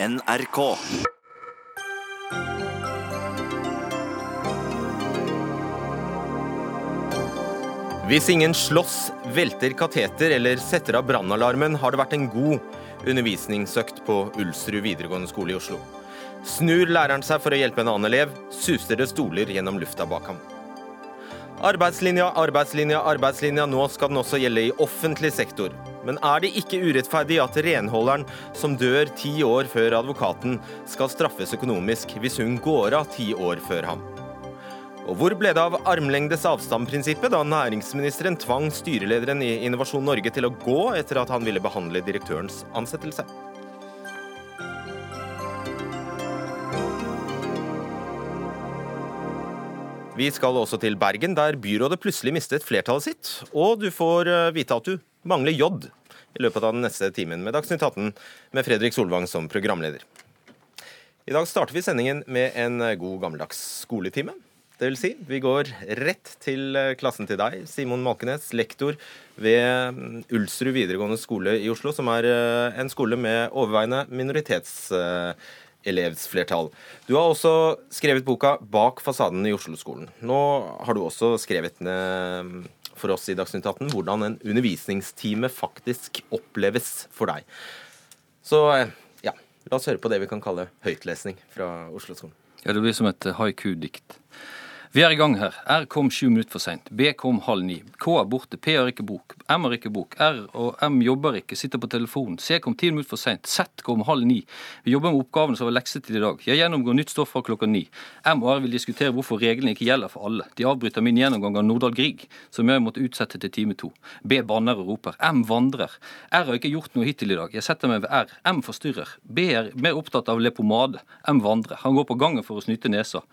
NRK. Hvis ingen slåss, velter kateter eller setter av brannalarmen, har det vært en god undervisningsøkt på Ulsrud videregående skole i Oslo. Snur læreren seg for å hjelpe en annen elev, suser det stoler gjennom lufta bak ham. Arbeidslinja, arbeidslinja, arbeidslinja, nå skal den også gjelde i offentlig sektor. Men er det ikke urettferdig at renholderen som dør ti år før advokaten, skal straffes økonomisk hvis hun går av ti år før ham? Og hvor ble det av armlengdes avstand-prinsippet da næringsministeren tvang styrelederen i Innovasjon Norge til å gå etter at han ville behandle direktørens ansettelse? Vi skal også til Bergen, der byrådet plutselig mistet flertallet sitt. Og du får eh, vite at du mangler J i løpet av den neste timen med Dagsnytt 18 med Fredrik Solvang som programleder. I dag starter vi sendingen med en god gammeldags skoletime. Det vil si, vi går rett til eh, klassen til deg, Simon Malkenes, lektor ved mm, Ulsrud videregående skole i Oslo, som er eh, en skole med overveiende minoritetselevsflertall. Du har også skrevet boka 'Bak fasaden i Oslo-skolen'. Nå har du også skrevet ned for oss i Dagsnytt 18 hvordan en undervisningstime faktisk oppleves for deg. Så ja, la oss høre på det vi kan kalle høytlesning fra Oslo-skolen. Ja, det blir som et haiku-dikt. Vi er i gang her. R kom sju minutter for seint. B kom halv ni. K er borte. P har ikke bok. M har ikke bok. R og M jobber ikke, sitter på telefonen. C kom ti minutter for seint. Z kom halv ni. Vi jobber med oppgavene som var lekset til i dag. Jeg gjennomgår nytt stoff fra klokka ni. M og R vil diskutere hvorfor reglene ikke gjelder for alle. De avbryter min gjennomgang av Nordahl Grieg, som jeg måtte utsette til time to. B banner og roper. M vandrer. R har ikke gjort noe hittil i dag. Jeg setter meg ved R. M forstyrrer. B er mer opptatt av lepomade. M vandrer. Han går på gangen for å snyte nesa.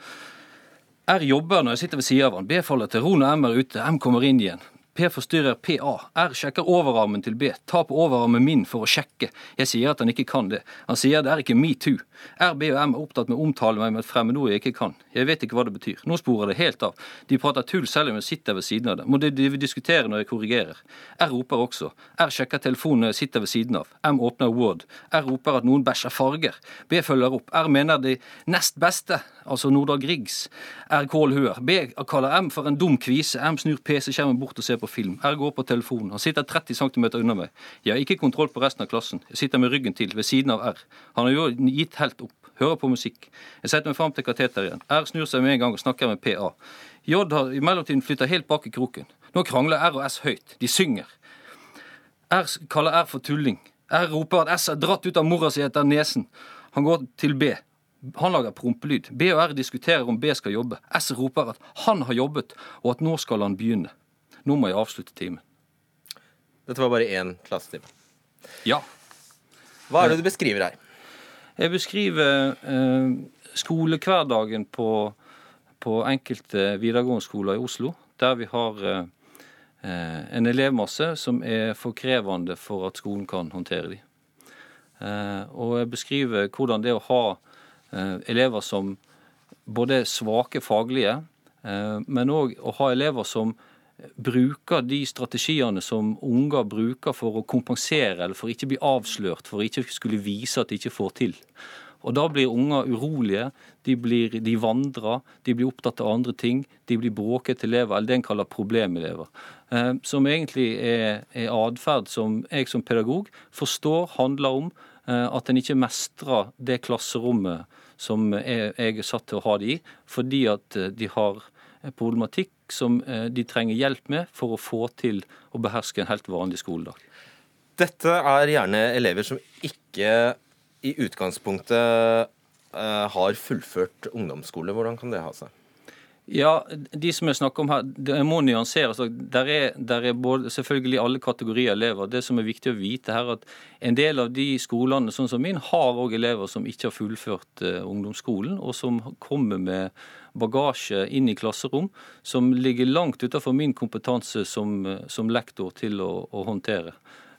R jobber når jeg sitter ved siden av han. B faller til ro når M er ute. M kommer inn igjen. P forstyrrer PA. R sjekker overarmen til B. Ta på overarmen min for å sjekke. Jeg sier at han ikke kan det. Han sier det er ikke metoo. R, B og M er opptatt med å omtale meg med et fremmedord jeg ikke kan. Jeg vet ikke hva det betyr. Nå sporer det helt av. De prater tull selv om jeg sitter ved siden av dem. Må det de vil diskutere når jeg korrigerer. R roper også. R sjekker telefonen når jeg sitter ved siden av. M åpner Word. R roper at noen bæsjer farger. B følger opp. R mener de nest beste, altså Nordahl Griegs. R Kål hør. B kaller M for en dum kvise. M snur PC-skjermen bort og ser på på film. Går på telefonen. Han sitter 30 cm unna meg. Jeg har ikke kontroll på resten av klassen. Jeg sitter med ryggen til, ved siden av R. Han har jo gitt helt opp. Hører på musikk. Jeg setter meg fram til kateteret igjen. R snur seg med en gang og snakker med PA. J har i mellomtiden flytta helt bak i kroken. Nå krangler R og S høyt. De synger. R kaller R for tulling. R roper at S er dratt ut av mora si etter nesen. Han går til B. Han lager prompelyd. B og R diskuterer om B skal jobbe. S roper at han har jobbet, og at nå skal han begynne. Nå må jeg avslutte timen. Dette var bare én klassetime. Ja. Hva er det du beskriver her? Jeg beskriver eh, skolehverdagen på, på enkelte videregående skoler i Oslo. Der vi har eh, en elevmasse som er for krevende for at skolen kan håndtere dem. Eh, og jeg beskriver hvordan det å ha eh, elever som både svake faglige, eh, men òg å ha elever som bruker de strategiene som unger bruker for å kompensere eller for ikke bli avslørt, for ikke skulle vise at de ikke får til. Og Da blir unger urolige, de, blir, de vandrer, de blir opptatt av andre ting. De blir bråkete elever, eller det en kaller problemelever. Eh, som egentlig er, er atferd som jeg som pedagog forstår handler om eh, at en ikke mestrer det klasserommet som jeg, jeg er satt til å ha de i, fordi at eh, de har problematikk som eh, de trenger hjelp med for å få til å beherske en helt vanlig skoledag. Dette er gjerne elever som ikke i utgangspunktet eh, har fullført ungdomsskole. Hvordan kan det ha seg? Ja, de som jeg snakker om her, det må nyanseres. Der er, der er både, selvfølgelig alle kategorier elever. Det som er viktig å vite her, at en del av de skolene sånn som min, har òg elever som ikke har fullført uh, ungdomsskolen, og som kommer med bagasje inn i klasserom som ligger langt utenfor min kompetanse som, som lektor til å, å håndtere.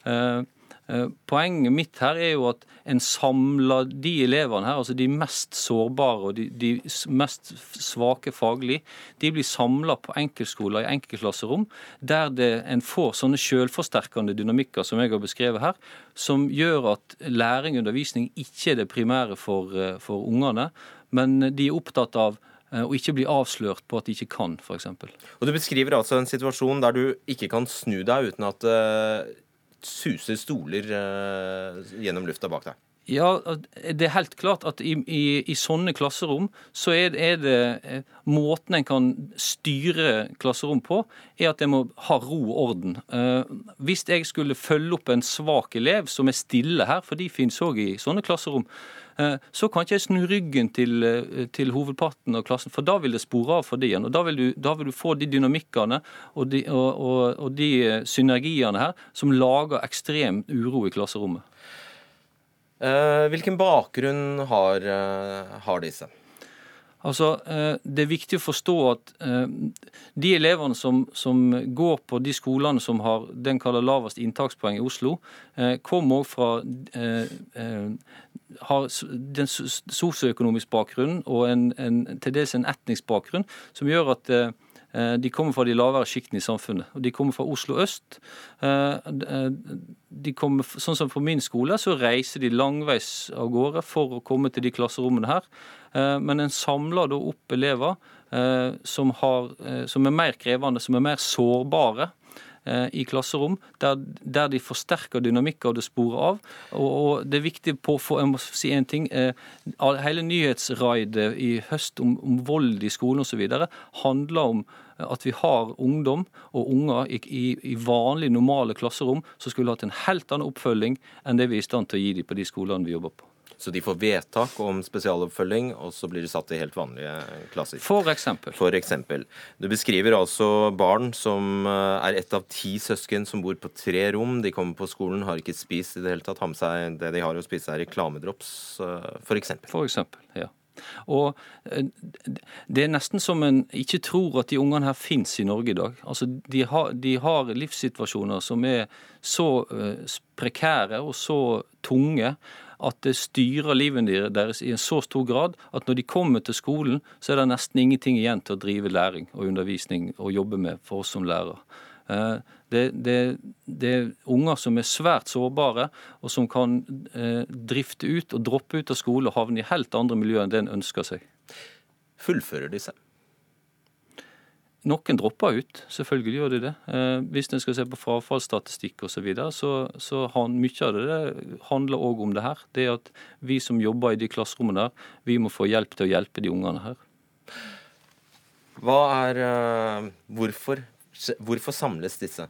Uh, Eh, poenget mitt her er jo at en samler de elevene her, altså de mest sårbare og de, de mest svake faglig, de blir samla på enkeltskoler i enkeltklasserom, der det, en får sånne selvforsterkende dynamikker som jeg har beskrevet her, som gjør at læring og undervisning ikke er det primære for, eh, for ungene, men de er opptatt av og ikke bli avslørt på at de ikke kan, f.eks. Og Du beskriver altså en situasjon der du ikke kan snu deg uten at det suser stoler uh, gjennom lufta bak deg? Ja, Det er helt klart at i, i, i sånne klasserom så er, er, det eh, Måten en kan styre klasserom på, er at en må ha ro og orden. Eh, hvis jeg skulle følge opp en svak elev som er stille her, for de finnes òg i sånne klasserom, Eh, så kan ikke jeg snu ryggen til, eh, til, hovedparten av klassen, for da vil det spore av for dem. og Da vil du, da vil du få de dynamikkene og de, og, og, og de, eh, synergiene her som lager ekstrem uro i klasserommet. Hvilken bakgrunn har, har disse? Altså, eh, Det er viktig å forstå at eh, de elevene som, som går på de skolene som har den kaller lavest inntakspoeng i Oslo, kom kommer òg fra har den sosioøkonomisk bakgrunn og en, en, til dels en etnisk bakgrunn, som gjør at de kommer fra de lavere sjiktene i samfunnet. De kommer fra Oslo øst. De kommer, sånn som På min skole så reiser de langveis av gårde for å komme til de klasserommene her. Eh, men en samler da opp elever eh, som, har, eh, som er mer krevende, som er mer sårbare i klasserom, der, der, de forsterker dynamikk av det sporet av. Og, og, det er viktig på, for, jeg må si en ting, eh, Hele nyhetsraidet i høst om, om vold i skolen osv. handler om at vi har ungdom og unger i, i, i vanlige, normale klasserom som skulle hatt en helt annen oppfølging enn det vi er i stand til å gi dem på de skolene vi jobber på. Så de får vedtak om spesialoppfølging, og så blir de satt i helt vanlige klasser. For eksempel. For eksempel. Du beskriver altså barn som eh, er ett av ti søsken som bor på tre rom. De kommer på skolen, har ikke spist i det hele tatt, har med seg det de har å spise, er reklamedrops, eh, for eksempel. For eksempel, ja. Og eh, Det er nesten som en ikke tror at de ungene her fins i Norge i dag. Altså, de har, de har livssituasjoner som er så prekære og så tunge at det styrer livet deres i en så stor grad at når de kommer til skolen, så er det nesten ingenting igjen til å drive læring og undervisning og jobbe med for oss som lærere. Eh, det, det, det, er unger som er svært sårbare, og som kan eh, drifte ut og droppe ut av skole og havne i helt andre miljøer enn det en ønsker seg. Fullfører de seg? Noen dropper ut, selvfølgelig gjør de det. Eh, hvis en skal se på frafallsstatistikk osv., så, videre, så så han, mye av det, handler òg om det her. Det at vi som jobber i de klasserommene der, vi må få hjelp til å hjelpe de ungene her. Hva er uh, hvorfor, hvorfor samles disse?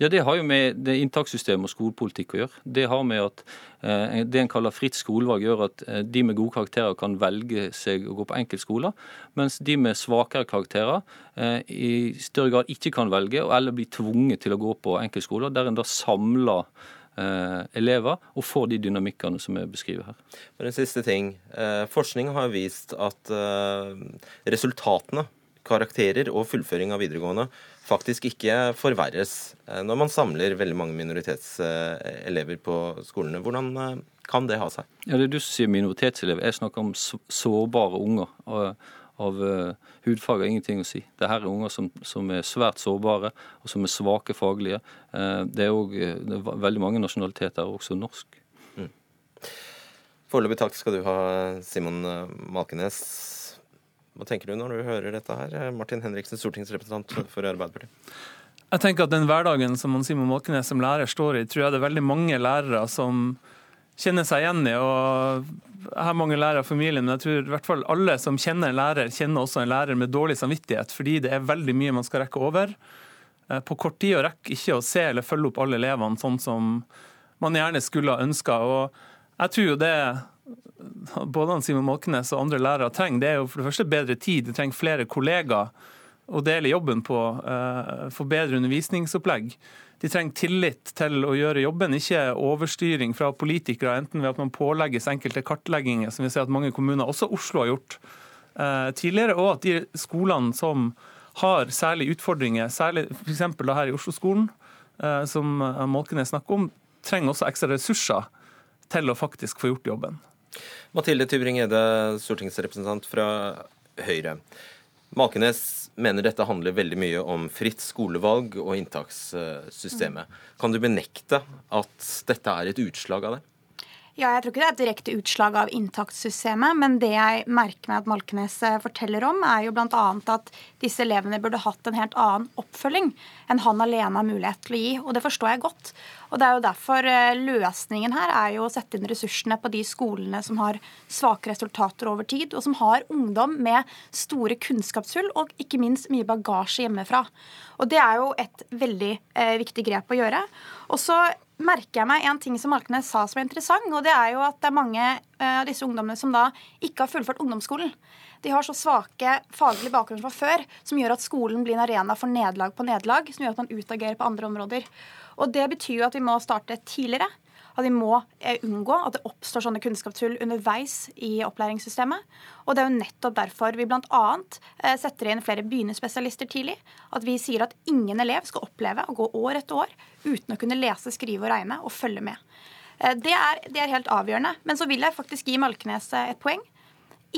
Ja, Det har jo med det inntakssystemet og skolepolitikk å gjøre. Det har med at eh, det en kaller fritt skolevalg, gjør at eh, de med gode karakterer kan velge seg å gå på enkeltskoler, mens de med svakere karakterer eh, i større grad ikke kan velge, eller blir tvunget til å gå på enkeltskoler, der en da samler elever og får de dynamikkene som er beskriver her. For en siste ting. Forskning har vist at resultatene karakterer og fullføring av videregående faktisk ikke forverres eh, når man samler veldig mange minoritetselever på skolene. Hvordan eh, kan det ha seg? Ja, Det er du sier minoritetselever. Jeg snakker om sårbare unger. Av, uh, hudfag har ingenting å si. Det her er unger som, som, er svært sårbare, og som er svake faglige. Det er òg veldig mange nasjonaliteter, også norsk. Mm. Foreløpig takk skal du ha, Simon Malkenes. Hva tenker du når du hører dette her? Martin Henriksen, stortingsrepresentant for Arbeiderpartiet. Jeg tenker at Den hverdagen som Simon Måkenes som lærer står i, tror jeg det er veldig mange lærere som kjenner seg igjen i. og Jeg har mange lærere i familien, men jeg tror i hvert fall alle som kjenner en lærer, kjenner også en lærer med dårlig samvittighet, fordi det er veldig mye man skal rekke over. Eh, på kort tid å rekke ikke å se eller følge opp alle elevene sånn som man gjerne skulle ha ønska. Jeg tror jo det både Simon Malkenes og andre lærere trenger, det er jo for det første bedre tid. De trenger flere kollegaer å dele jobben på, uh, få bedre undervisningsopplegg. De trenger tillit til å gjøre jobben, ikke overstyring fra politikere, enten ved at man pålegges enkelte kartlegginger, som vi ser at mange kommuner, også Oslo, har gjort uh, tidligere, og at de skolene som har særlige utfordringer, særlig f.eks. her i Oslo-skolen, uh, som Malkenes snakker om, trenger også ekstra ressurser til å faktisk få gjort jobben. Mathilde Tybring-Gjedde, stortingsrepresentant fra Høyre. Malkenes mener dette handler veldig mye om fritt skolevalg og inntakssystemet. Kan du benekte at dette er et utslag av det? Ja, jeg tror ikke det er et direkte utslag av inntakssystemet, men det jeg merker meg at Malkenes eh, forteller om, er jo bl.a. at disse elevene burde hatt en helt annen oppfølging enn han alene har mulighet til å gi. Og det forstår jeg godt. Og det er jo derfor eh, løsningen her er jo å sette inn ressursene på de skolene som har svake resultater over tid, og som har ungdom med store kunnskapshull og ikke minst mye bagasje hjemmefra. Og det er jo et veldig eh, viktig grep å gjøre. Og så merker jeg meg en ting som Malkenes sa som er interessant, og det er jo at det er mange eh, av disse ungdommene som da ikke har fullført ungdomsskolen. De har så svake faglige bakgrunner fra før som gjør at skolen blir en arena for nederlag på nederlag, som gjør at man utagerer på andre områder. Og Det betyr jo at vi må starte tidligere at vi må eh, unngå at det oppstår sånne kunnskapshull underveis i opplæringssystemet. Og Det er jo nettopp derfor vi bl.a. Eh, setter inn flere begynnerspesialister tidlig. At vi sier at ingen elev skal oppleve å gå år etter år uten å kunne lese, skrive og regne og følge med. Eh, det er, det er helt avgjørende. Men så vil jeg faktisk gi Malkenes et poeng.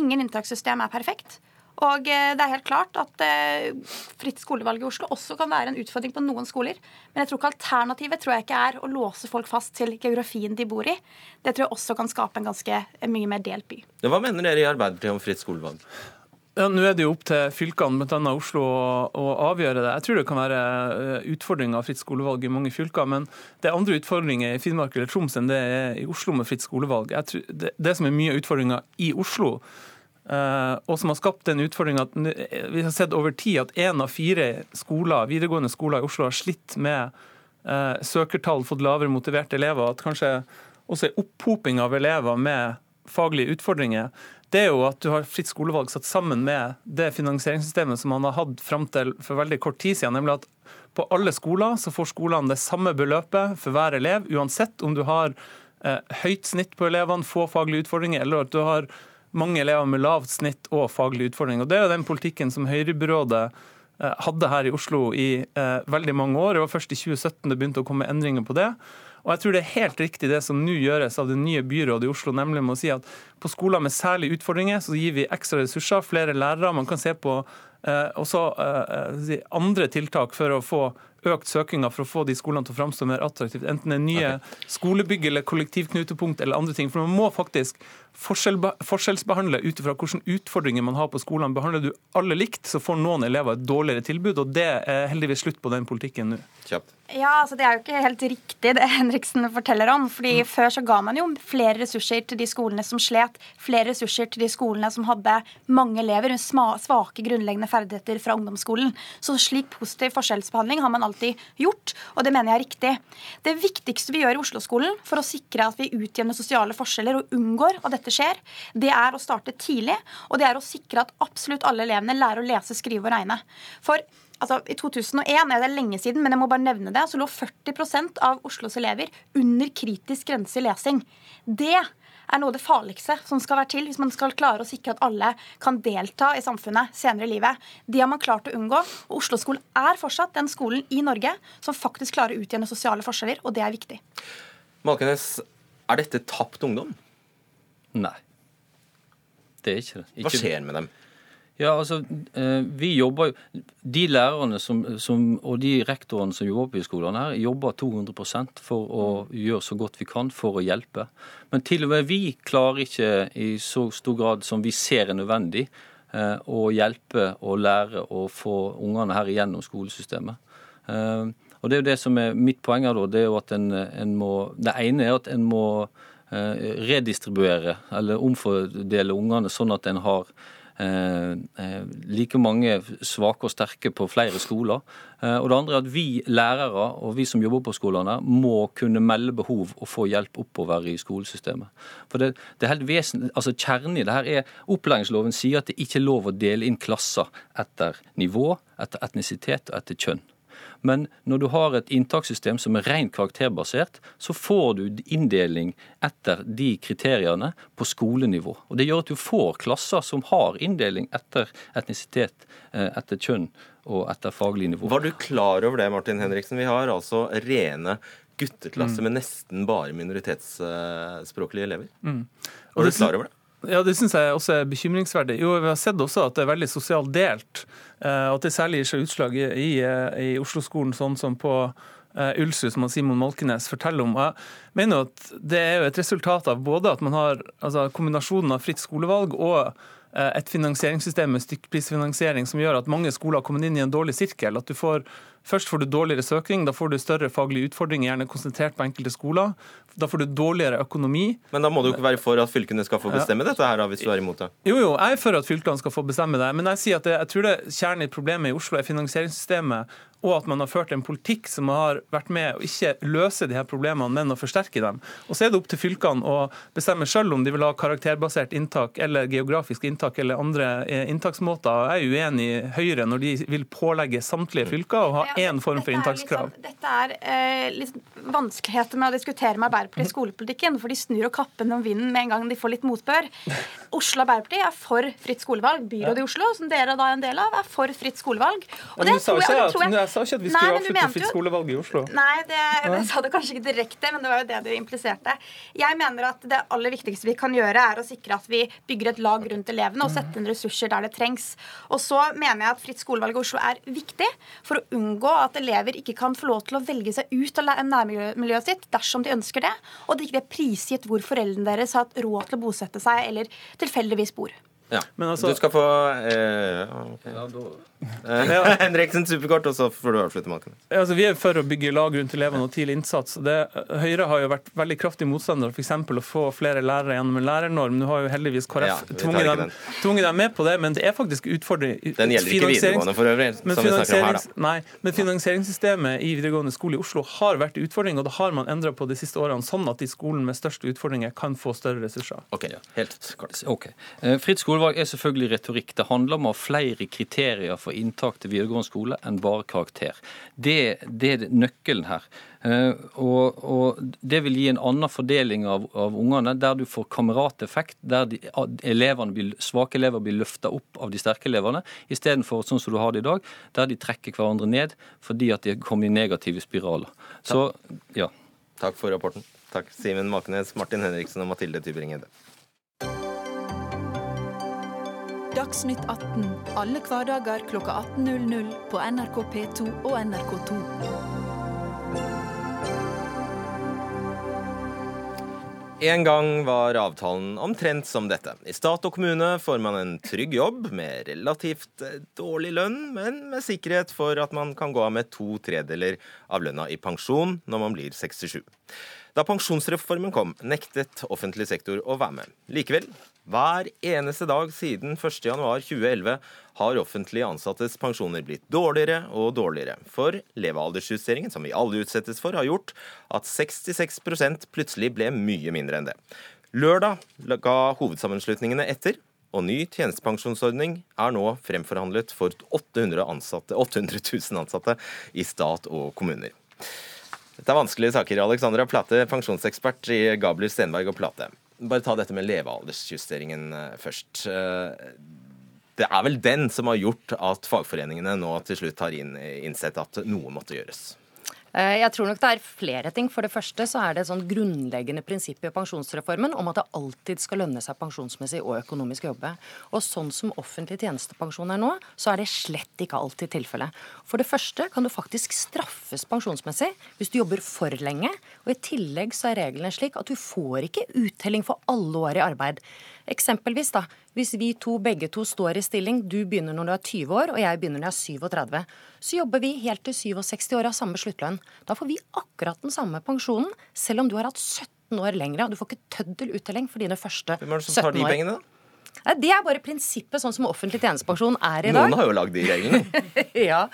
Ingen inntakssystem er perfekt. Og eh, det er helt klart at eh, fritt skolevalg i Oslo også kan være en utfordring på noen skoler. Men jeg tror ikke alternativet tror jeg ikke er å låse folk fast til geografien de bor i. Det tror jeg også kan skape en ganske mye mer delt by. Hva mener dere i Arbeiderpartiet om fritt skolevalg? Ja, Nå er det jo opp til fylkene, bl.a. Oslo, å, avgjøre det. Jeg tror det kan være eh, utfordringer av fritt skolevalg i mange fylker, men det er andre utfordringer i Finnmark eller Troms enn det er i Oslo med fritt skolevalg. Tror, det, det, som er mye utfordringer i Oslo, eh, og som har skapt den utfordringa at vi har sett over tid at én av fire skoler, videregående skoler i Oslo har slitt med eh, søkertall, fått lavere motiverte elever. At kanskje også en opphoping av elever med faglige utfordringer. Det er jo at du har fritt skolevalg satt sammen med det finansieringssystemet som man har hatt fram til for veldig kort tid siden. nemlig at på alle skoler så får skolene det samme beløpet for hver elev, uansett om du har eh, høyt snitt på elevene, få faglige utfordringer, eller at du har mange elever med lavt snitt og faglige utfordringer. Og Det er jo den politikken som Høyrebyrådet eh, hadde her i Oslo i eh, veldig mange år. Det var først i 2017 det begynte å komme endringer på det. Og jeg tror det er helt riktig det som nå gjøres av det nye byrådet i Oslo, nemlig med å si at på skoler med særlige utfordringer så gir vi ekstra ressurser, flere lærere. Man kan se på eh, også eh, eh andre tiltak for å få økt søkinga for å få de skolene til å framstå mer attraktivt. Enten det er nye okay. skolebygg eller kollektivknutepunkt eller andre ting. For man må faktisk forskjellsbehandle ut ifra hvilke utfordringer man har på skolene. Behandler du alle likt, så får noen elever et dårligere tilbud. Og det er heldigvis slutt på den politikken nå. Kjapt. Ja, altså Det er jo ikke helt riktig det Henriksen forteller om. fordi mm. Før så ga man jo flere ressurser til de skolene som slet. Flere ressurser til de skolene som hadde mange elever med svake grunnleggende ferdigheter fra ungdomsskolen. Så slik positiv forskjellsbehandling har man alltid gjort, og det mener jeg er riktig. Det viktigste vi gjør i Oslo-skolen for å sikre at vi utjevner sosiale forskjeller og unngår at dette skjer, det er å starte tidlig, og det er å sikre at absolutt alle elevene lærer å lese, skrive og regne. For altså, I 2001 er det lenge siden, men jeg må bare nevne det, så lå 40 av Oslos elever under kritisk grense i lesing. Det er noe av det farligste som skal være til hvis man skal klare å sikre at alle kan delta i samfunnet senere i livet. Det har man klart å unngå. og Oslo-skolen er fortsatt den skolen i Norge som faktisk klarer å utjevne sosiale forskjeller, og det er viktig. Malkenes, er dette tapt ungdom? Nei. Det er ikke det. Ikke... Hva skjer med dem? Ja, altså, eh, vi jobber jo De lærerne som, som, og de rektorene som jobber på de skolene her, jobber 200% for å gjøre så godt vi kan for å hjelpe. Men til og med vi klarer ikke i så stor grad som vi ser er nødvendig, eh, å hjelpe og lære å få ungene her igjennom skolesystemet. Eh, og Det er jo det som er mitt poeng her, da. Det er jo at en, en må Det ene er at en må redistribuere eller omfordele ungene sånn at en har like mange svake og sterke på flere skoler. Eh, og det andre er at vi lærere og vi som jobber på skolene må kunne melde behov og få hjelp oppover i skolesystemet. For det, det er helt vesentlig, altså Kjernen i det her er opplæringsloven sier at det ikke er lov å dele inn klasser etter nivå, etter etnisitet og etter kjønn. Men når du har et inntakssystem som er rent karakterbasert, så får du inndeling etter de kriteriene på skolenivå. Og Det gjør at du får klasser som har inndeling etter etnisitet, eh, etter kjønn og etter faglig nivå. Var du klar over det, Martin Henriksen? Vi har altså rene gutteklasse Mm. med nesten bare minoritetsspråklige elever. Mm. Var du klar over det? Ja, Det syns jeg også er bekymringsverdig. Jo, Vi har sett også at det er veldig sosialt delt. eh, At det særlig gir seg utslag i, i, i Oslo-skolen, sånn som på eh, Ulsrud, som Simon Malkenes forteller om. Jeg mener at Det er jo et resultat av både at man har altså, kombinasjonen av fritt skolevalg og eh, et finansieringssystem med stykkprisfinansiering som gjør at mange skoler har kommet inn i en dårlig sirkel. At du får, Først får du dårligere søking, da får du større faglige utfordringer, gjerne konsentrert på enkelte skoler. Da får du dårligere økonomi. Men da må du ikke være for at fylkene skal få bestemme dette her, da, hvis du er imot det? Jo, jo, jeg er for at fylkene skal få bestemme det, men jeg sier at det, jeg tror det kjernen i problemet i Oslo er finansieringssystemet, og at man har ført en politikk som har vært med å ikke løse de her problemene, men å forsterke dem. Og så er det opp til fylkene å bestemme selv om de vil ha karakterbasert inntak eller geografisk inntak eller andre eh, inntaksmåter. Jeg er uenig i Høyre når de vil pålegge samtlige fylker å ha Ja, én form for inntakskrav. Liksom, dette er eh, litt vanskeligheter med å diskutere med Arbeiderpartiet i skolepolitikken, for de snur og kappen om vinden med en gang de får litt motbør. Oslo Arbeiderparti er for fritt skolevalg. Byrådet i Oslo, som dere da er en del av, er for fritt skolevalg. Og det tror jeg- det tror jeg sa ikke at vi skulle avslutte fritt skolevalg i Oslo. Nei, det, det sa du kanskje ikke direkte, men det var jo det du impliserte. Jeg mener at det aller viktigste vi kan gjøre, er å sikre at vi bygger et lag rundt elevene og setter inn ressurser der det trengs. Og så mener jeg at fritt skolevalg i Oslo er viktig for å unngå at elever ikke kan få lov til å velge seg ut av nærmiljøet sitt dersom de ønsker det, og det ikke er prisgitt hvor foreldrene deres har hatt råd til å bosette seg eller tilfeldigvis bor. Ja. Men altså- du skal få eh, ok. Eh, Henriksen superkort, og så får du avslutte, Malken. Altså, vi er for å bygge lag rundt elevene og tidlig innsats. Det, Høyre har jo vært veldig kraftig motstander av f.eks. å få flere lærere gjennom en lærernorm. Nå har jo heldigvis KrF ja, tvunget, dem, tvunget dem med på det, men det er faktisk utfordring. Den gjelder ikke videregående for øvrig, som vi snakker om her, da. nei, men finansieringssystemet i videregående skole i Oslo har vært utfordring, og det har man endra på de siste årene, sånn at de skolene med største utfordringer kan få større ressurser. Ok, ja. helt kort. Ok. Eh, Fritt skolevalg er selvfølgelig retorikk. Det handler om å ha flere kriterier for inntak til videregående skole enn bare karakter. Det, det er nøkkelen her. Eh, Og, og det vil gi en annen fordeling av, av ungene, der du får kamerateffekt, der de, blir, svake elever blir løfta opp av de sterke elevene, istedenfor sånn som du har det i dag, der de trekker hverandre ned fordi at de kommer i negative spiraler. Så, ja. Takk for rapporten. Takk, Simen Makenes, Martin Henriksen og Mathilde Tybring-Gjedde. Dagsnytt 18 alle hverdager kl 18.00 på NRK P2 og NRK2. En gang var avtalen omtrent som dette. I stat og kommune får man en trygg jobb med relativt eh, dårlig lønn, men med sikkerhet for at man kan gå av med to tredeler av lønna i pensjon når man blir 67. Da pensjonsreformen kom, nektet offentlig sektor å være med. Likevel, hver eneste dag siden 1.1.2011 har offentlig ansattes pensjoner blitt dårligere og dårligere. For levealdersjusteringen, som vi alle utsettes for, har gjort at 66% plutselig ble mye mindre enn det. Lørdag ga hovedsammenslutningene etter, og ny tjenestepensjonsordning er nå fremforhandlet for 800, ansatte, 800 000 ansatte i stat og kommuner. Dette er vanskelige saker. Alexandra Plate, pensjonsekspert i Gabler, Stenberg og Plate. Bare ta dette med levealdersjusteringen eh, først. Eh, Det er vel den som har gjort at fagforeningene nå til slutt har innsett at noe måtte gjøres. Eh, Jeg tror nok det er flere ting. For det første så er det et sånn grunnleggende prinsipp i pensjonsreformen om at det alltid skal lønne seg pensjonsmessig og økonomisk å jobbe. Og sånn som offentlig tjenestepensjon er nå, så er det slett ikke alltid tilfellet. For det første kan du faktisk straffes pensjonsmessig hvis du jobber for lenge. Og i tillegg så er reglene slik at du får ikke uttelling for alle år i arbeid. Eksempelvis da, hvis vi to begge to står i stilling, du begynner når du er 20 år, og jeg begynner når jeg er 37, så jobber vi helt til 67 år av samme sluttlønn. Da får vi akkurat den samme pensjonen, selv om du har hatt 17 år lenger, og du får ikke tøddel uttelling for dine første 17 år. Hvem er det som tar de pengene, da? Nei, Det er bare prinsippet sånn som offentlig tjenestepensjon er i dag. Noen har jo lagd de reglene. ja,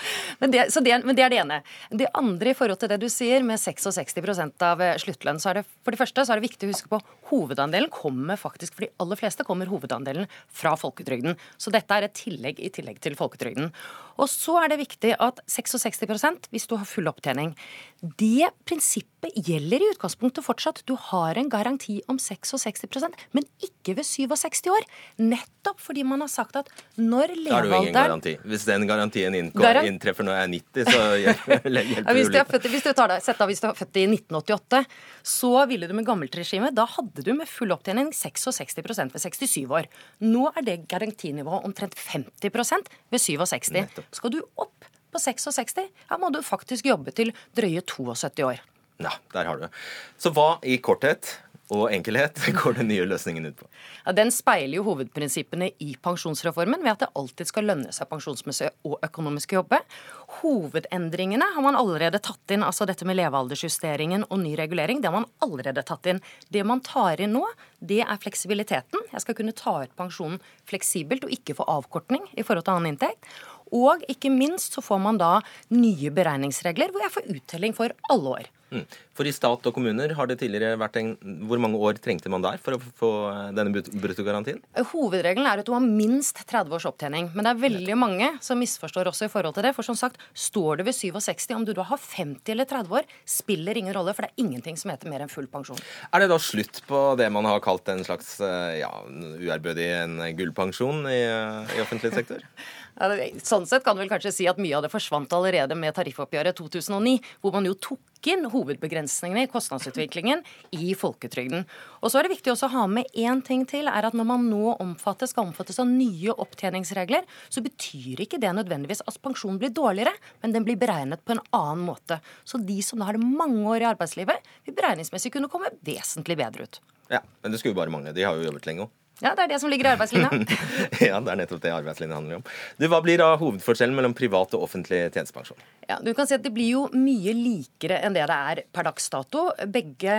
men det, så det, men det er det ene. Det andre i forhold til det du sier med 66 av eh, sluttlønn, så er det for det første så er det viktig å huske på hovedandelen kommer faktisk, for de aller fleste kommer hovedandelen fra folketrygden. Så dette er et tillegg i tillegg til folketrygden. Og så er det viktig at 66% hvis du har full opptjening. Det prinsippet gjelder i utgangspunktet fortsatt. Du har en garanti om 66% men ikke ved 67 år. Nettopp fordi man har sagt at når levealderen Da er det jo ingen garanti. Hvis den garantien inntreffer når jeg er 90, så hjelper, det ja, hvis, du født, hvis, du tar deg, sett da, hvis du er født i 1988, så ville du med gammelt regime Da hadde du med full opptjening 66% ved 67 år. Nå er det garantinivået omtrent 50% ved 67. Nettopp. Skal du opp på 66, her må du faktisk jobbe til drøye 72 år. Ja, der har du Så hva i korthet og enkelhet går den nye løsningen ut på? Ja, den speiler jo hovedprinsippene i pensjonsreformen ved at det alltid skal lønne seg pensjonsmessig og økonomisk å jobbe. Hovedendringene har man allerede tatt inn, altså dette med levealdersjusteringen og ny regulering. Det har man allerede tatt inn. Det man tar inn nå, det er fleksibiliteten. Jeg skal kunne ta ut pensjonen fleksibelt og ikke få avkortning i forhold til annen inntekt. Og ikke minst så får man da nye beregningsregler hvor jeg får uttelling for alle år. Mm. For i stat og kommuner har det tidligere vært en Hvor mange år trengte man der for å få denne bruttogarantien? Hovedregelen er at du har minst 30 års opptjening. Men det er veldig mange som misforstår også i forhold til det. For som sagt, står du ved 67, om du da har 50 eller 30 år, spiller ingen rolle, for det er ingenting som heter mer enn full pensjon. Er det da slutt på det man har kalt en slags ja, uærbødig en gullpensjon i, i offentlig sektor? Sånn sett kan du vel kanskje si at mye av det forsvant allerede med tariffoppgjøret 2009, hvor man jo tok inn hovedbegrensningene i kostnadsutviklingen i folketrygden. Og så er det viktig også å ha med én ting til, er at når man nå omfattes, skal omfattes av nye opptjeningsregler, så betyr ikke det nødvendigvis at pensjonen blir dårligere, men den blir beregnet på en annen måte. Så de som da har mange år i arbeidslivet, vil beregningsmessig kunne komme vesentlig bedre ut. Ja, men det skulle jo bare mangle. De har jo jobbet lenge òg. Ja, det er det som ligger i arbeidslinja. ja, det er nettopp det arbeidslinja handler om. Du, Hva blir da hovedforskjellen mellom privat og offentlig tjenestepensjon? Ja, du kan si at Det blir jo mye likere enn det det er per dags dato. Begge,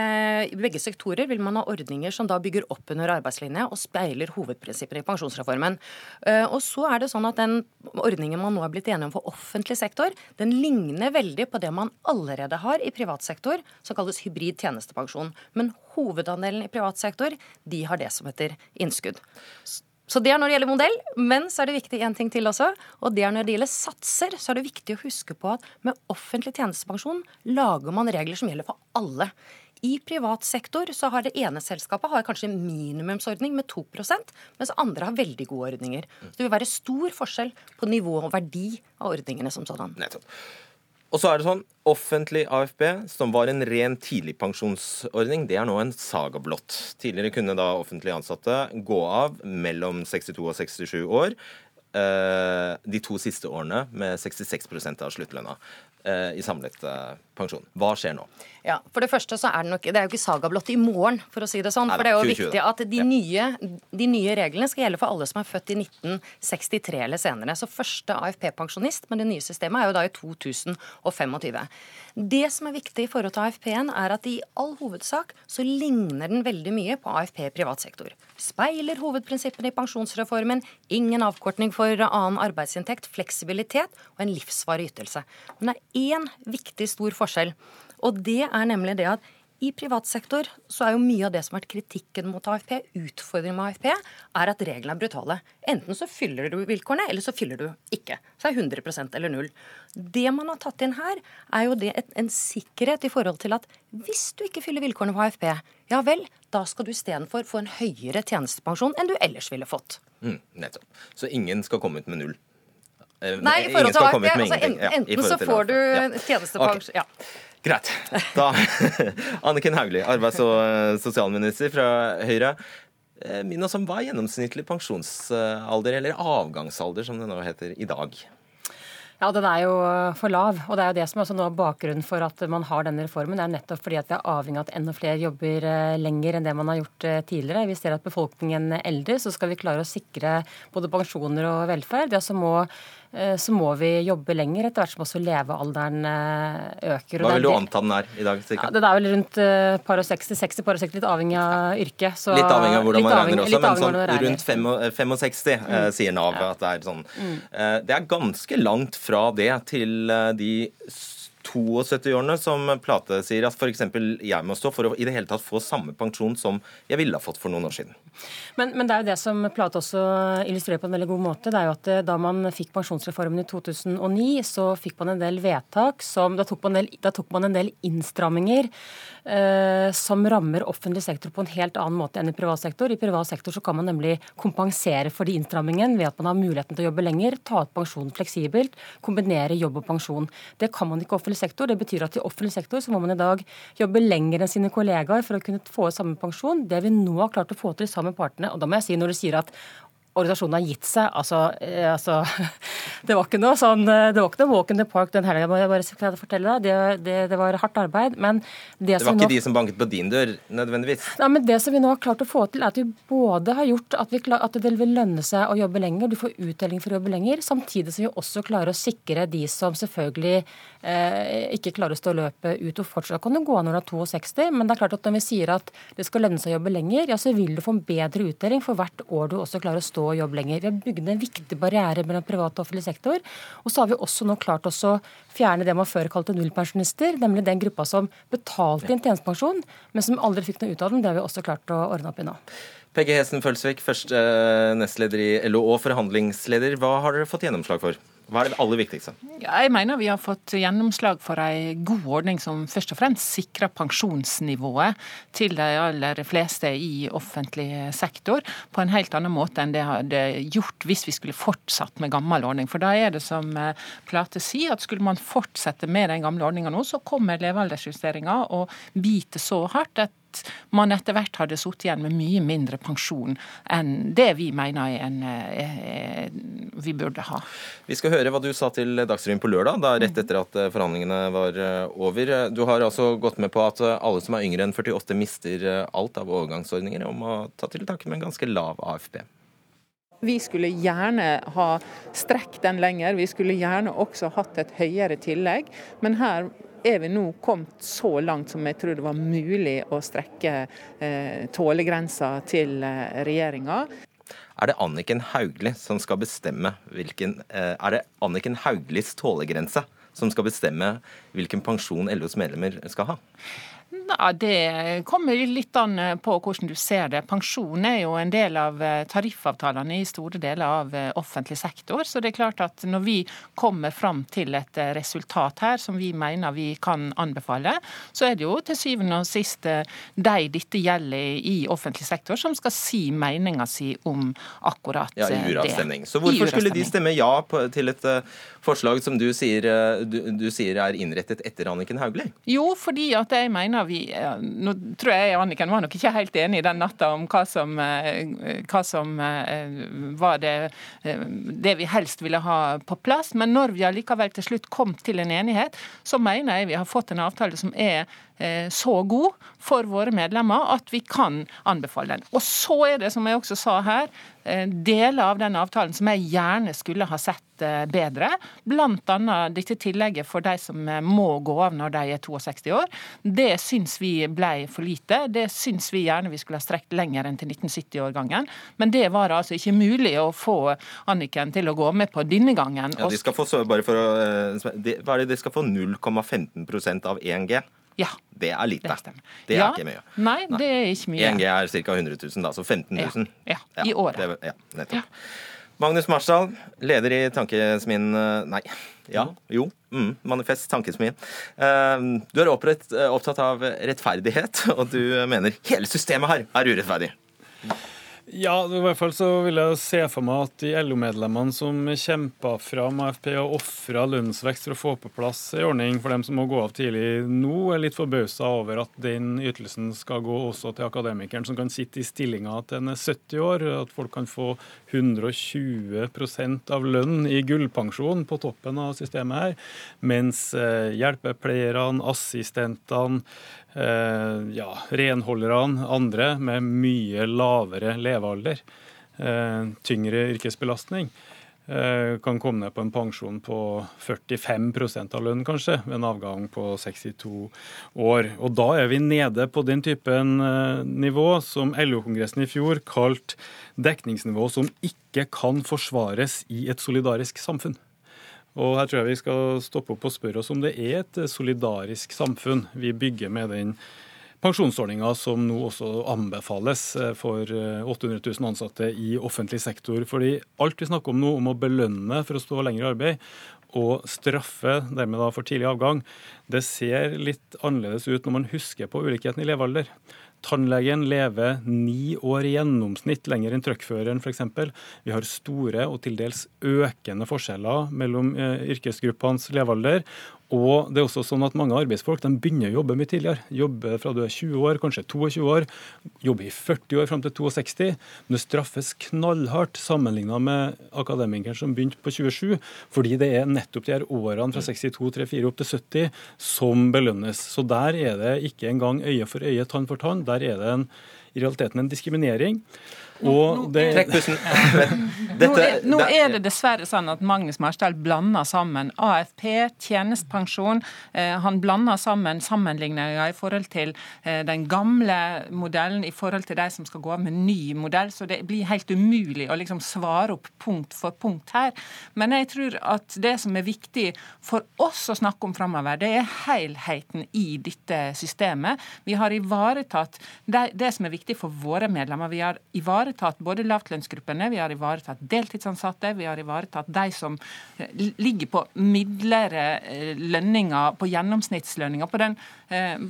begge sektorer vil man ha ordninger som da bygger opp under arbeidslinja og speiler hovedprinsippene i pensjonsreformen. Eh, og så er det sånn at Den ordningen man nå er blitt enige om for offentlig sektor, den ligner veldig på det man allerede har i privat sektor, som kalles hybrid tjenestepensjon. Men hovedandelen i privat sektor, de har det som heter innskudd. Så det er når det gjelder modell, men så er det viktig en ting til også. Og det er når det gjelder satser, så er det viktig å huske på at med offentlig tjenestepensjon lager man regler som gjelder for alle. I privat sektor så har det ene selskapet har kanskje minimumsordning med 2% mens andre har veldig gode ordninger. Så det vil være stor forskjell på nivå og verdi av ordningene som sådan. Nettopp. Og så er det sånn, Offentlig AFB, som var en ren tidligpensjonsordning, det er nå en saga blått. Tidligere kunne da offentlig ansatte gå av mellom 62 og 67 år. Eh, de to siste årene med 66% av sluttlønna. Eh, i samlet eh, pensjon. Hva skjer nå? Ja, for Det første så er det nok, det er jo ikke saga blått i morgen, for å si det sånn. for det er jo 2020, viktig at de, ja. nye, de, nye, reglene skal gjelde for alle som er født i 1963 eller senere. Så første AFP-pensjonist med det nye systemet er jo da i 2025. Det som er viktig i forhold til AFP-en, er at i all hovedsak så ligner den veldig mye på AFP i privat sektor. Speiler hovedprinsippene i pensjonsreformen, ingen avkortning for annen arbeidsinntekt, fleksibilitet og en livsvarig ytelse. Men det er én viktig, stor forskjell. Og det er nemlig det at i privat sektor så er jo mye av det som har vært kritikken mot AFP, utfordringen med AFP, er at reglene er brutale. Enten så fyller du vilkårene, eller så fyller du ikke. Så er 100% eller null. Det man har tatt inn her, er jo det en sikkerhet i forhold til at hvis du ikke fyller vilkårene på AFP, ja vel, da skal du istedenfor få en høyere tjenestepensjon enn du ellers ville fått. Mm, nettopp. Så ingen skal komme ut med null? Eh, Nei, i forhold til AFP. Altså, enten, enten så får du ja. tjenestepensjon okay. ja. Greit. Da, Anniken Hauglie, arbeids- og eh, sosialminister fra Høyre. Eh, minn oss om hva er gjennomsnittlig pensjonsalder, eller avgangsalder som det nå heter, i dag? Ja, den er jo for lav. Og det er jo det som er noe av bakgrunnen for at man har denne reformen. Det er nettopp fordi at vi er avhengig av at enda flere jobber lenger enn det man har gjort tidligere. Vi ser at befolkningen eldre, så skal vi klare å sikre både pensjoner og velferd. Ja, så må Eh, så må vi jobbe lenger etter hvert som også levealderen eh, øker. Hva vil du anta den er i dag? Ja, det er vel rundt eh, par og 60, 60 par og 60, litt avhengig av yrke. Så, litt avhengig av hvordan man regner også, men sånn rundt 65 mm. sier Nav at det er sånn. Mm. Det er ganske langt fra det til de 72-årene som Plate sier at f.eks. jeg må stå for å i det hele tatt få samme pensjon som jeg ville ha fått for noen år siden. Men, men, det er jo det som Plate også illustrerer på en veldig god måte. det er jo at eh, Da man fikk pensjonsreformen i 2009, så fikk man en del vedtak som Da tok man en del, tok man en del innstramminger eh, som rammer offentlig sektor på en helt annen måte enn i privat sektor. I privat sektor så kan man nemlig kompensere for de innstrammingene ved at man har muligheten til å jobbe lenger, ta ut pensjon fleksibelt, kombinere jobb og pensjon. Det kan man ikke i offentlig sektor. Det betyr at i offentlig sektor så må man i dag jobbe lenger enn sine kollegaer for å kunne få samme pensjon. Det vi nå har klart å få til sammen med partene. Og da må jeg si, når du sier at organisasjonen har gitt seg. Altså, eh, altså, det var ikke noe sånn, eh, det var ikke noe walk in the park den helga, må jeg bare fortelle deg. Det, det, det, var hardt arbeid. Men det, det var ikke nå, de som banket på din dør, nødvendigvis? Nei, men Det som vi nå har klart å få til, er at vi både har gjort at, vi, at det vil lønne seg å jobbe lenger, du får uttelling for å jobbe lenger, samtidig som vi også klarer å sikre de som selvfølgelig eh, ikke klarer å stå løpet ut. og Fortsatt kan du gå når du er 62, men det er klart at når vi sier at det skal lønne seg å jobbe lenger, ja, så vil du få en bedre uttelling for hvert år du også klarer å stå og jobbe lenger. Vi har bygd en viktig barriere mellom privat og offentlig sektor. Og så har vi også nå klart å fjerne det man før kalte nullpensjonister, nemlig den gruppa som betalte inn tjenestepensjon, men som aldri fikk noe ut av den. Det har vi også klart å ordne opp i nå. Peggy Hesen Følsvik, først eh, nestleder i LO og forhandlingsleder. Hva har dere fått gjennomslag for? Hva er det aller viktigste? Jeg mener vi har fått gjennomslag for en god ordning som først og fremst sikrer pensjonsnivået til de aller fleste i offentlig sektor på en helt annen måte enn det hadde gjort hvis vi skulle fortsatt med gammel ordning. For da er det som eh, Plate sier, at skulle man fortsette med den gamle ordninga nå, så kommer levealdersjusteringa og biter så hardt at man etter hvert hadde sittet igjen med mye mindre pensjon enn det vi mener en, eh, vi burde ha. Vi skal høre hva du sa til Dagsrevyen på lørdag, da rett etter at eh, forhandlingene var eh, over. Du har altså gått med på at alle som er yngre enn 48 mister alt av overgangsordninger, om å ta til takke med en ganske lav AFP. Vi skulle gjerne ha strekt den lenger, vi skulle gjerne også hatt et høyere tillegg. Men her er vi nå kommet så langt som jeg tror det var mulig å strekke eh, tålegrensa til eh, regjeringa. Er det Anniken Hauglie som skal bestemme hvilken eh, Er det Anniken Hauglies tålegrense som skal bestemme hvilken pensjon LOs medlemmer skal ha? Ja, Det kommer litt an eh, på hvordan du ser det. Pensjon er jo en del av eh, tariffavtalene i store deler av eh, offentlig sektor. Så det er klart at når vi kommer fram til et resultat her som vi mener vi kan anbefale, så er det jo til syvende og sist de dette gjelder i offentlig sektor som skal si meninga si om akkurat. Ja, i uravstemning. Så hvorfor skulle de stemme ja til et forslag som du sier, du, du sier er innrettet etter Anniken Hauglie? Jo, fordi at jeg mener vi Nå tror jeg Anniken var nok ikke helt enig den natta om hva som, eh, hva som eh, var det, eh, det vi helst ville ha på plass. Men når vi allikevel til slutt kom til en enighet, så mener jeg vi har fått en avtale som er så god for våre medlemmer at vi kan anbefale den. Og så er det, som jeg også sa her, eh, deler av den avtalen som jeg gjerne skulle ha sett eh, bedre. Bl.a. dette tillegget for de som må gå av når de er 62 år. Det syns vi ble for lite. Det syns vi gjerne vi skulle ha strekt lenger enn til 1970-årgangen. Men det var altså ikke mulig å få Anniken til å gå med på denne gangen. Ja, de skal få, bare for å, hva er det, de skal få 0,15 av 1G? Ja. Det er lite. Det, det er ja. ikke mye. Nei, det er ikke mye. 1G er ca. 100 000, da, så 15 000. Ja, ja. i året. Det, ja, nettopp. Magnus Marsdal, leder i Tankesmien eh, Nei, ja, jo. Mm, manifest Tankesmien. Eh, du er opptatt av rettferdighet, og du mener hele systemet her er urettferdig. Ja, i hvert fall så vil jeg se for meg at de LO-medlemmene som kjempa fram AFP og ofra lønnsvekst for å få på plass en ordning for dem som må gå av tidlig nå, er litt forbausa over at den ytelsen skal gå også til akademikeren som kan sitte i stillinga til en er 70 år. At folk kan få 120% av lønn i gullpensjon på toppen av systemet her. Mens eh, hjelpepleierne, assistentene, ja, renholderne, andre med mye lavere levealder, eh, tyngre yrkesbelastning, eh, kan komme ned på en pensjon på 45% av lønn, kanskje, ved en avgang på 62 år. Og da er vi nede på den typen nivå som LO-kongressen i fjor kalte dekningsnivå som ikke kan forsvares i et solidarisk samfunn. Og her tror jeg vi skal stoppe opp og spørre oss om det er et solidarisk samfunn vi bygger med den pensjonsordninga som nå også anbefales eh, for 800 eh, 000 ansatte i offentlig sektor. Fordi alt vi snakker om nå, om å belønne for å stå lenger i arbeid, og straffe dermed da for tidlig avgang, det ser litt annerledes ut når man husker på ulikheten i levealder. Tannlegen lever ni år i gjennomsnitt lenger enn truckføreren f.eks. Vi har store og til dels økende forskjeller mellom eh, yrkesgruppenes levealder. Og det er også sånn at Mange arbeidsfolk begynner å jobbe mye tidligere. Jobber fra du er 20 år, kanskje 22 år. Jobber i 40 år fram til 62. Men det straffes knallhardt sammenlignet med akademikeren som begynte på 27. Fordi det er nettopp de her årene fra 62, 34 opp til 70 som belønnes. Så der er det ikke engang øye for øye, tann for tann. Der er det en, i realiteten en diskriminering. Og det... Trekk pusten. Nå, er, nå er det dessverre sånn at Magnus Marsdal blander sammen AFP, tjenestepensjon. Eh, han blander sammen sammenligninger i forhold til eh, den gamle modellen i forhold til de som skal gå av med ny modell. Så det blir helt umulig å liksom svare opp punkt for punkt her. Men jeg tror at det som er viktig for oss å snakke om framover, det er helheten i dette systemet. Vi har ivaretatt det, det som er viktig for våre medlemmer. Vi har ivaretatt ivaretatt både lavtlønnsgruppene, vi har ivaretatt deltidsansatte, vi har ivaretatt de som eh, ligger på midlere eh, lønninger, på gjennomsnittslønninger, på den,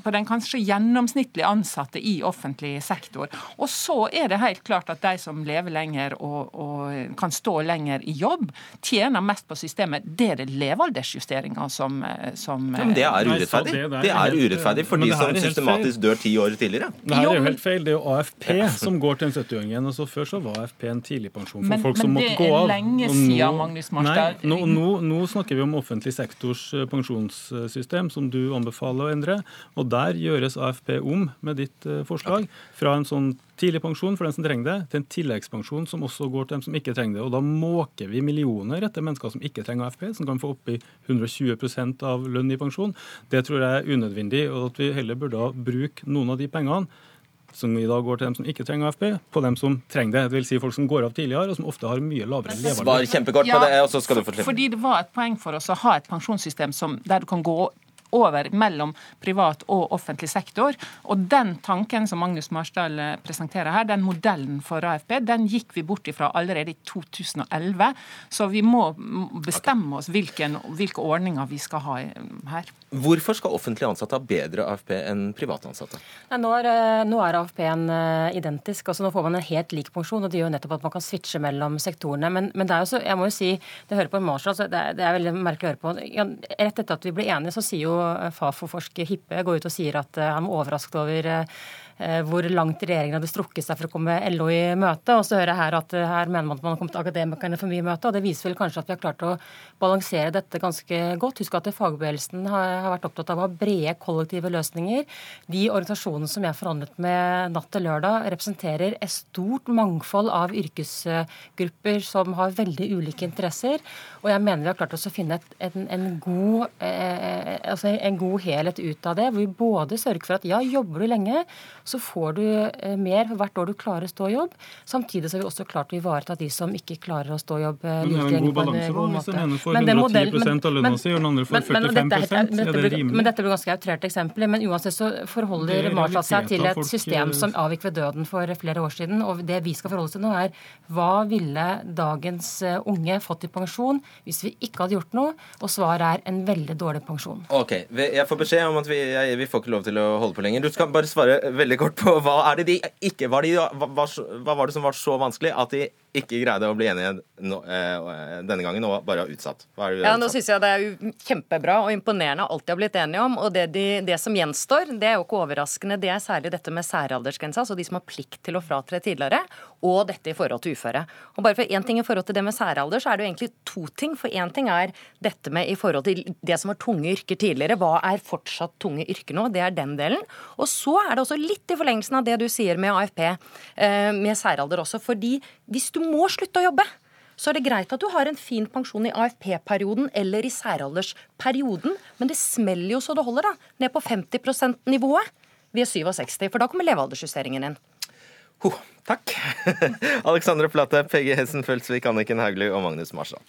på den kanskje gjennomsnittlige ansatte i offentlig sektor. Og så er det helt klart at de som lever lenger og, og kan stå lenger i jobb, tjener mest på systemet. Det er det levealdersjusteringa som, som ja, Men det er urettferdig. Det er urettferdig for de som systematisk dør ti år tidligere. Det her er jo helt feil. Det er jo AFP som går til en 70-åringen altså Før så var AFP en tidligpensjon for men, folk som måtte gå av. Men det er lenge siden, Magnus Marstad. Nå, nå, nå, snakker vi om offentlig sektors eh, pensjonssystem, som du anbefaler å endre. Og der gjøres AFP om med ditt eh, forslag. Fra en sånn tidlig pensjon for den som trenger det, til en tilleggspensjon som også går til dem som ikke trenger det. Og da måker vi millioner etter mennesker som ikke trenger AFP, som kan få oppi 120 av lønn i pensjon. Det tror jeg er unødvendig, og at vi heller burde bruke noen av de pengene som i dag går til dem som ikke trenger AFP, på dem som trenger det. Det vil si folk som går av tidligere, og som ofte har mye lavere levealder. Svar kjempekort på det, og så skal du få slippe. Fordi det var et poeng for oss å ha et pensjonssystem som, der du kan gå over mellom privat og offentlig sektor. Og den tanken som Magnus Marsdal eh, presenterer her, den modellen for AFP, den gikk vi bort ifra allerede i 2011. Så vi må bestemme oss hvilken, hvilke ordninger vi skal ha her. Hvorfor skal offentlig ansatte ha bedre AFP enn private ansatte? Nei, nå, er, eh, nå er AFP-en eh, identisk. altså Nå får man en helt lik pensjon, og det gjør nettopp at man kan switche mellom sektorene. Men, men det er jo så, jeg må jo si, det hører på Marshall, altså det, det er veldig merkelig å høre på. Rett etter at vi ble enige, så sier jo Fafo-forsker Hippe går ut og sier at eh, han er overrasket over Eh, hvor langt regjeringen hadde strukket seg for å komme LO i møte. Og så hører jeg her at eh, her mener man at man har kommet akademikerne for mye i møte. og Det viser vel kanskje at vi har klart å balansere dette ganske godt. Husk at fagbevegelsen har vært opptatt av å ha brede kollektive løsninger. De organisasjonene som jeg forhandlet med natt til lørdag, representerer et stort mangfold av yrkesgrupper som har veldig ulike interesser. Og jeg mener vi har klart å finne et, en, en, god, eh, altså en god helhet ut av det, hvor vi både sørger for at ja, jobber du lenge, så får du eh, mer for hvert år du klarer å stå i jobb. Samtidig så har vi også klart å ivareta de som ikke klarer å stå i jobb eh, eh. Men det er en god balanse, da. Hvis den ene får 110 av lønna si, og den andre får 45 er det rimelig? Men dette blir ganske outrerte eksempler. Men uansett så forholder Marshall seg til et system som avgikk ved døden for flere år siden. Og det vi skal forholde oss til nå, er hva ville dagens unge fått i pensjon hvis vi ikke hadde gjort noe? Og svaret er en veldig dårlig pensjon. Ok, Jeg får beskjed om at vi, jeg, vi får ikke lov til å holde på lenger. Du skal bare svare veldig kort på hva er det de ikke var de, hva, hva var det som var så vanskelig at de ikke greide å bli enige no, eh, denne gangen og bare har utsatt. ja, Nå syns jeg det er kjempebra og imponerende alt de har blitt enige om. Og det, de, det, som gjenstår, det er jo ikke overraskende, det er særlig dette med særaldersgrensa, altså de som har plikt til å fratre tidligere, og dette i forhold til uføre. Og bare for én ting i forhold til det med særalder, så er det jo egentlig to ting. For én ting er dette med i forhold til det som var tunge yrker tidligere. Hva er fortsatt tunge yrker nå? Det er den delen. Og så er det også litt i forlengelsen av det du sier med AFP, eh, med særalder også. fordi hvis du må slutte å jobbe, så er det greit at du har en fin pensjon i AFP-perioden eller i særaldersperioden, men det smeller jo så det holder, da. Ned på 50 %-nivået ved 67, for da kommer levealdersjusteringen inn. Ho, takk. Alexandre Platte, Peggy Hessen Følsvik, Anniken Hauglie og Magnus Marsdal.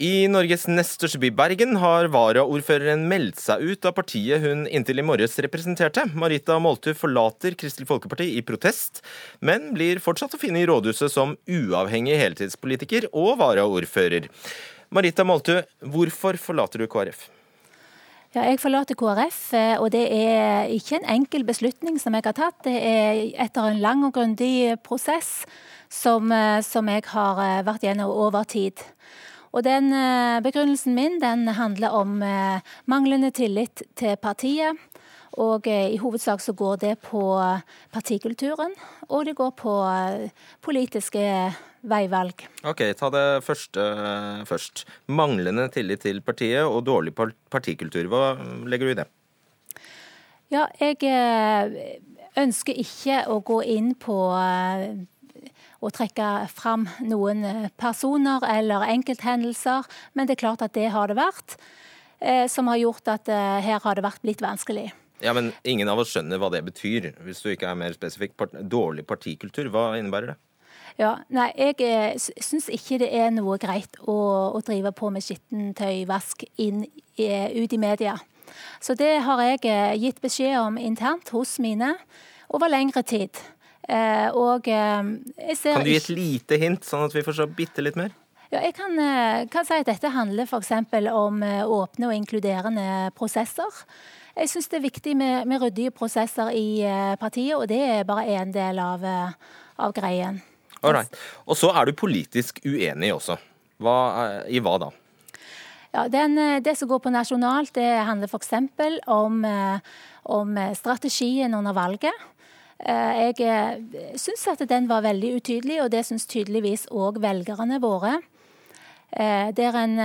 I Norges nest største by, Bergen, har varaordføreren meldt seg ut av partiet hun inntil i morges representerte. Marita Moltu forlater Kristelig Folkeparti i protest, men blir fortsatt å finne i rådhuset som uavhengig heltidspolitiker og varaordfører. Marita Moltu, hvorfor forlater du KrF? Ja, jeg forlater KrF, eh, og det er ikke en enkel beslutning som jeg har tatt. Det er etter en lang og grundig prosess som, eh, som jeg har eh, vært gjennom over tid. Og den eh, begrunnelsen min den handler om eh, manglende tillit til partiet. Og eh, i hovedsak så går det på partikulturen, og det går på politiske veivalg. Ok, ta det første først. Manglende tillit til partiet og dårlig partikultur. Hva legger du i det? Ja, jeg ønsker ikke å gå inn på å trekke fram noen eh, personer eller enkelthendelser, men det er klart at det har det vært. Eh, som har gjort at eh, her har det vært blitt vanskelig. Ja, Men ingen av oss skjønner hva det betyr, hvis du ikke er mer spesifikk. Dårlig partikultur, hva innebærer det? Ja, nei, Jeg syns ikke det er noe greit å, å drive på med skittentøyvask inn, ut i media. Så det har jeg gitt beskjed om internt hos mine over lengre tid. Eh, og eh, jeg ser Kan du gi et lite hint, sånn at vi får se bitte litt mer? Ja, jeg kan, eh, kan si at dette handler f.eks. om åpne og inkluderende prosesser. Jeg syns det er viktig med, med, ryddige prosesser i partiet, og det er bare én del av, av greien. Alright. Og så er du politisk uenig også. Hva, I hva da? Ja, den, Det som går på nasjonalt, det handler f.eks. Om, om strategien under valget. Eh, jeg eh, syns at den var veldig utydelig, og det syns tydeligvis òg velgerne våre. Eh, en,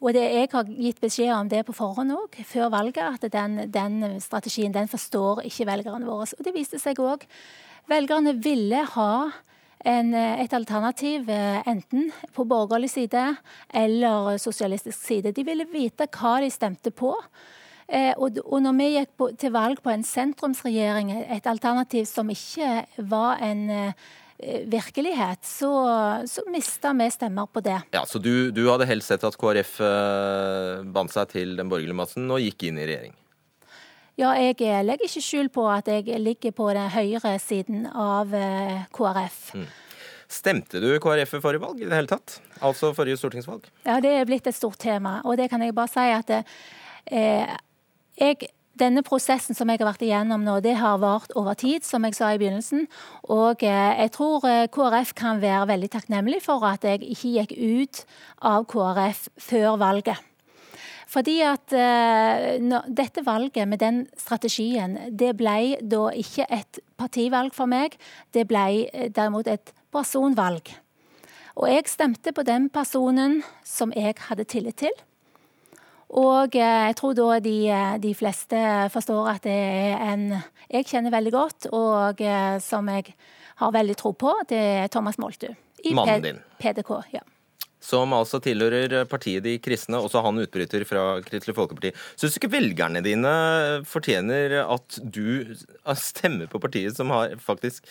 og det, jeg har gitt beskjed om det på forhånd òg, før valget, at den, den, strategien den forstår ikke velgerne våre. Og det viste seg òg. Velgerne ville ha en, et alternativ enten på borgerlig side eller sosialistisk side. De ville vite hva de stemte på. Eh, og, når vi gikk på, til valg på en sentrumsregjering, et alternativ som ikke var en eh, virkelighet, så, så mista vi stemmer på det. Ja, Så du, du hadde helst sett at KrF eh, bandt seg til den borgerlige massen og gikk inn i regjering? Ja, jeg legger ikke skjul på at jeg ligger på den høyre siden av KrF. Mm. Stemte du KrF i forrige valg i det hele tatt? Altså forrige stortingsvalg? Ja, det er blitt et stort tema. Og det kan jeg bare si at eh, jeg, denne prosessen som jeg har vært igjennom nå, det har vart over tid, som jeg sa i begynnelsen. Og eh, jeg tror eh, KrF kan være veldig takknemlig for at jeg ikke gikk ut av KrF før valget. Fordi at uh, dette valget med den strategien, det ble da ikke et partivalg for meg. Det ble derimot et personvalg. Og jeg stemte på den personen som jeg hadde tillit til. Og eh, jeg tror da de, eh, de, fleste forstår at det er en jeg kjenner veldig godt, og eh, som jeg har veldig tro på. Det er Thomas Moltu. I Mannen din. PDK, ja. Som altså tilhører partiet De kristne, også han utbryter fra Kristelig Folkeparti. Syns du ikke velgerne dine fortjener at du stemmer på partiet som, har faktisk,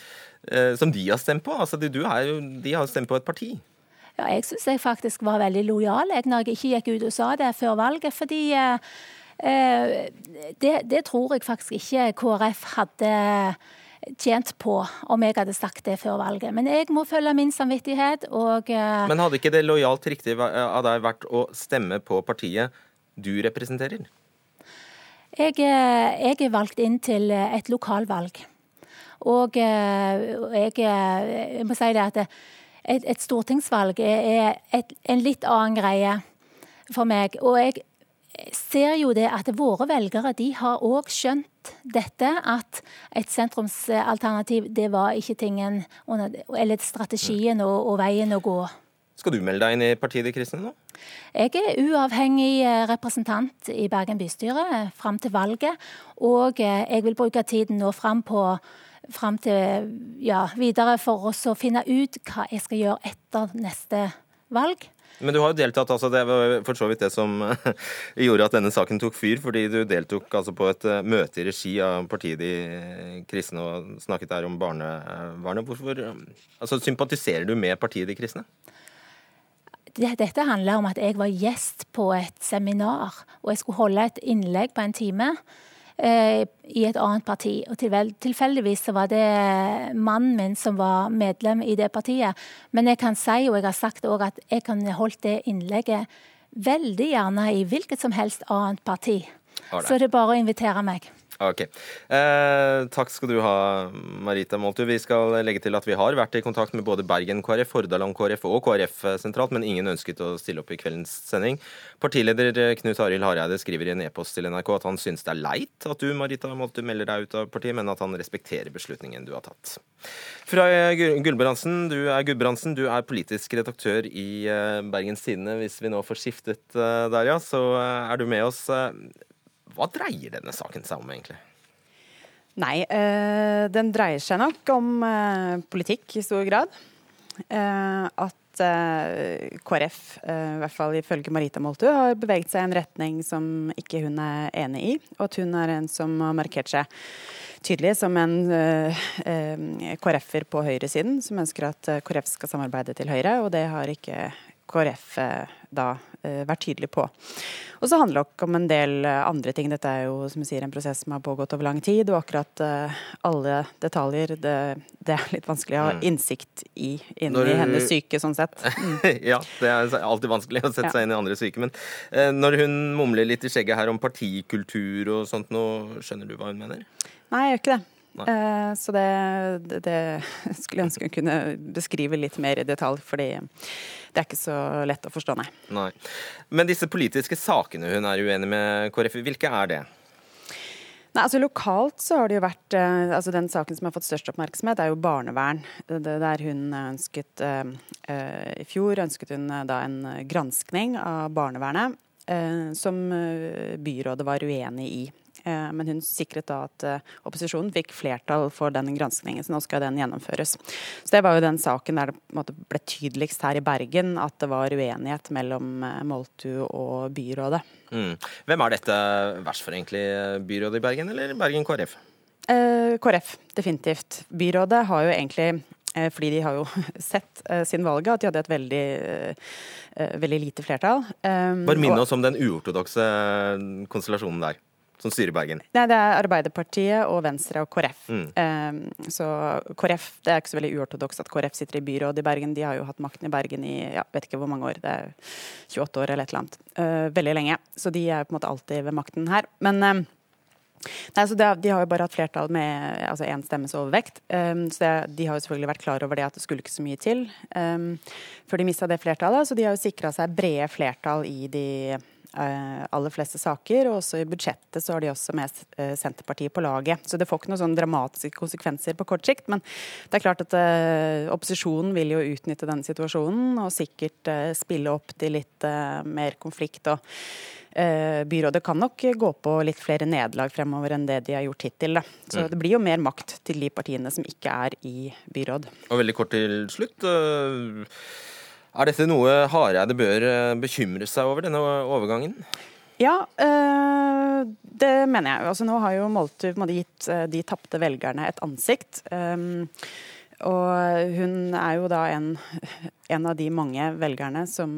som de har stemt på? Altså, du jo, de har stemt på et parti. Ja, jeg syns jeg faktisk var veldig lojal jeg, når jeg ikke gikk ut og sa det før valget. Fordi eh, eh det, det, tror jeg faktisk ikke KrF hadde tjent på om jeg hadde sagt det før valget. Men jeg må følge min samvittighet og eh, Men hadde ikke det lojalt riktig av deg vært å stemme på partiet du representerer? Jeg, eh, jeg er valgt inn til et lokalvalg. Og eh, jeg, jeg må si det at et, et stortingsvalg er et, en litt annen greie for meg. Og jeg ser jo det at våre velgere de har òg skjønt dette, at et sentrumsalternativ det var ikke tingen, eller strategien og, og veien å gå. Skal du melde deg inn i partiet ditt, Kristin? nå? Jeg er uavhengig eh, representant i Bergen bystyre fram til valget. Og eh, jeg vil bruke tiden nå fram på fram til ja, videre for oss å finne ut hva jeg skal gjøre etter neste valg. Men du har jo deltatt, altså det var for så vidt det som gjorde at denne saken tok fyr, fordi du deltok altså på et eh, møte i regi av partiet De kristne og snakket der om barnevernet. Hvorfor altså, sympatiserer du med partiet De kristne? dette handler om at jeg var gjest på et seminar, og jeg skulle holde et innlegg på en time eh, i et annet parti. Og tilfeldigvis så var det mannen min som var medlem i det partiet. Men jeg kan si, og jeg har sagt òg, at jeg kan holdt det innlegget veldig gjerne i hvilket som helst annet parti. Så det er bare å invitere meg. Ok. Eh, takk skal du ha, Marita Moltu. Vi skal legge til at vi har vært i kontakt med både Bergen KrF, Hordaland KrF og KrF sentralt, men ingen ønsket å stille opp i kveldens sending. Partileder Knut Arild Hareide skriver i en e-post til NRK at han syns det er leit at du, Marita Moltu, melder deg ut av partiet, men at han respekterer beslutningen du har tatt. Fra Gulbrandsen, du er Gudbrandsen, du er politisk redaktør i eh, Bergens Tidende. Hvis vi nå får skiftet eh, der, ja, så eh, er du med oss. Hva dreier denne saken seg om, egentlig? Nei, øh, den dreier seg nok om øh, politikk i stor grad. Uh, at uh, KrF, uh, i hvert fall ifølge Marita Moltu, har beveget seg i en retning som ikke hun er enig i. Og at hun er en som har markert seg tydelig som en KrF-er på høyresiden, som ønsker at KrF skal samarbeide til Høyre, og det har ikke KrF da vært tydelig på. Og så handler det nok om en del eh, andre ting. Dette er jo som jeg sier, en prosess som har pågått over lang tid, og akkurat uh, alle detaljer det, det, er litt vanskelig å ha mm. innsikt i inn i hennes syke, sånn sett. Mm. ja, det er alltid vanskelig å sette ja. seg inn i andre syke. Men uh, når hun mumler litt i skjegget her om partikultur og sånt, nå skjønner du hva hun mener? Nei, jeg gjør ikke det. Uh, så det, det, det, skulle jeg ønske hun kunne beskrive litt mer i detalj, fordi det er ikke så lett å forstå, nei. nei. Men disse politiske sakene hun er uenig med KrF hvilke er det? Nei, altså Lokalt så har det jo vært uh, altså Den saken som har fått størst oppmerksomhet, er jo barnevern. Det, der hun ønsket uh, I fjor ønsket hun da en granskning av barnevernet. som byrådet var uenig i. Eh, men hun sikret da at eh, opposisjonen fikk flertall for den granskningen, så nå skal den gjennomføres. Så Det var jo den saken der det ble tydeligst her i Bergen at det var uenighet mellom eh, Moltu og byrådet. Mm. Hvem er dette verst for, egentlig? Byrådet i Bergen eller Bergen KrF? Eh, KrF, definitivt. Byrådet har jo egentlig fordi de har jo sett sin siden valget at de hadde et veldig, veldig lite flertall. Bare minn oss om den uortodokse konstellasjonen der som styrer Bergen? Nei, Det er Arbeiderpartiet og Venstre og KrF. Mm. Um, så KrF, Det er ikke så veldig uortodoks at KrF sitter i byrådet i Bergen. De har jo hatt makten i Bergen i ja, vet ikke hvor mange år, det er 28 år eller et eller annet. Uh, veldig lenge. Så de er på en måte alltid ved makten her. Men um, Nei, så det, De har jo bare hatt flertall med altså én stemmes overvekt. Um, så det, De har jo selvfølgelig vært klar over det at det skulle ikke så mye til um, før de mista det flertallet. Så de har jo sikra seg brede flertall i de aller fleste saker. Og også i budsjettet så har de også med eh, Senterpartiet på laget. Så det får ikke noen sånn dramatiske konsekvenser på kort sikt. Men det er klart at uh, opposisjonen vil jo utnytte denne situasjonen og sikkert spille opp til litt mer konflikt. og Byrådet kan nok gå på litt flere nederlag fremover enn det de har gjort hittil. Da. Så det blir jo mer makt til de partiene som ikke er i byråd. Og veldig kort til slutt. Er dette noe Hareide bør eh, bekymre seg over, denne overgangen? Ja, øh, det mener jeg. Altså, nå har jo Moltu gitt eh, de tapte velgerne et ansikt. Og hun er jo da en, en, av de mange velgerne som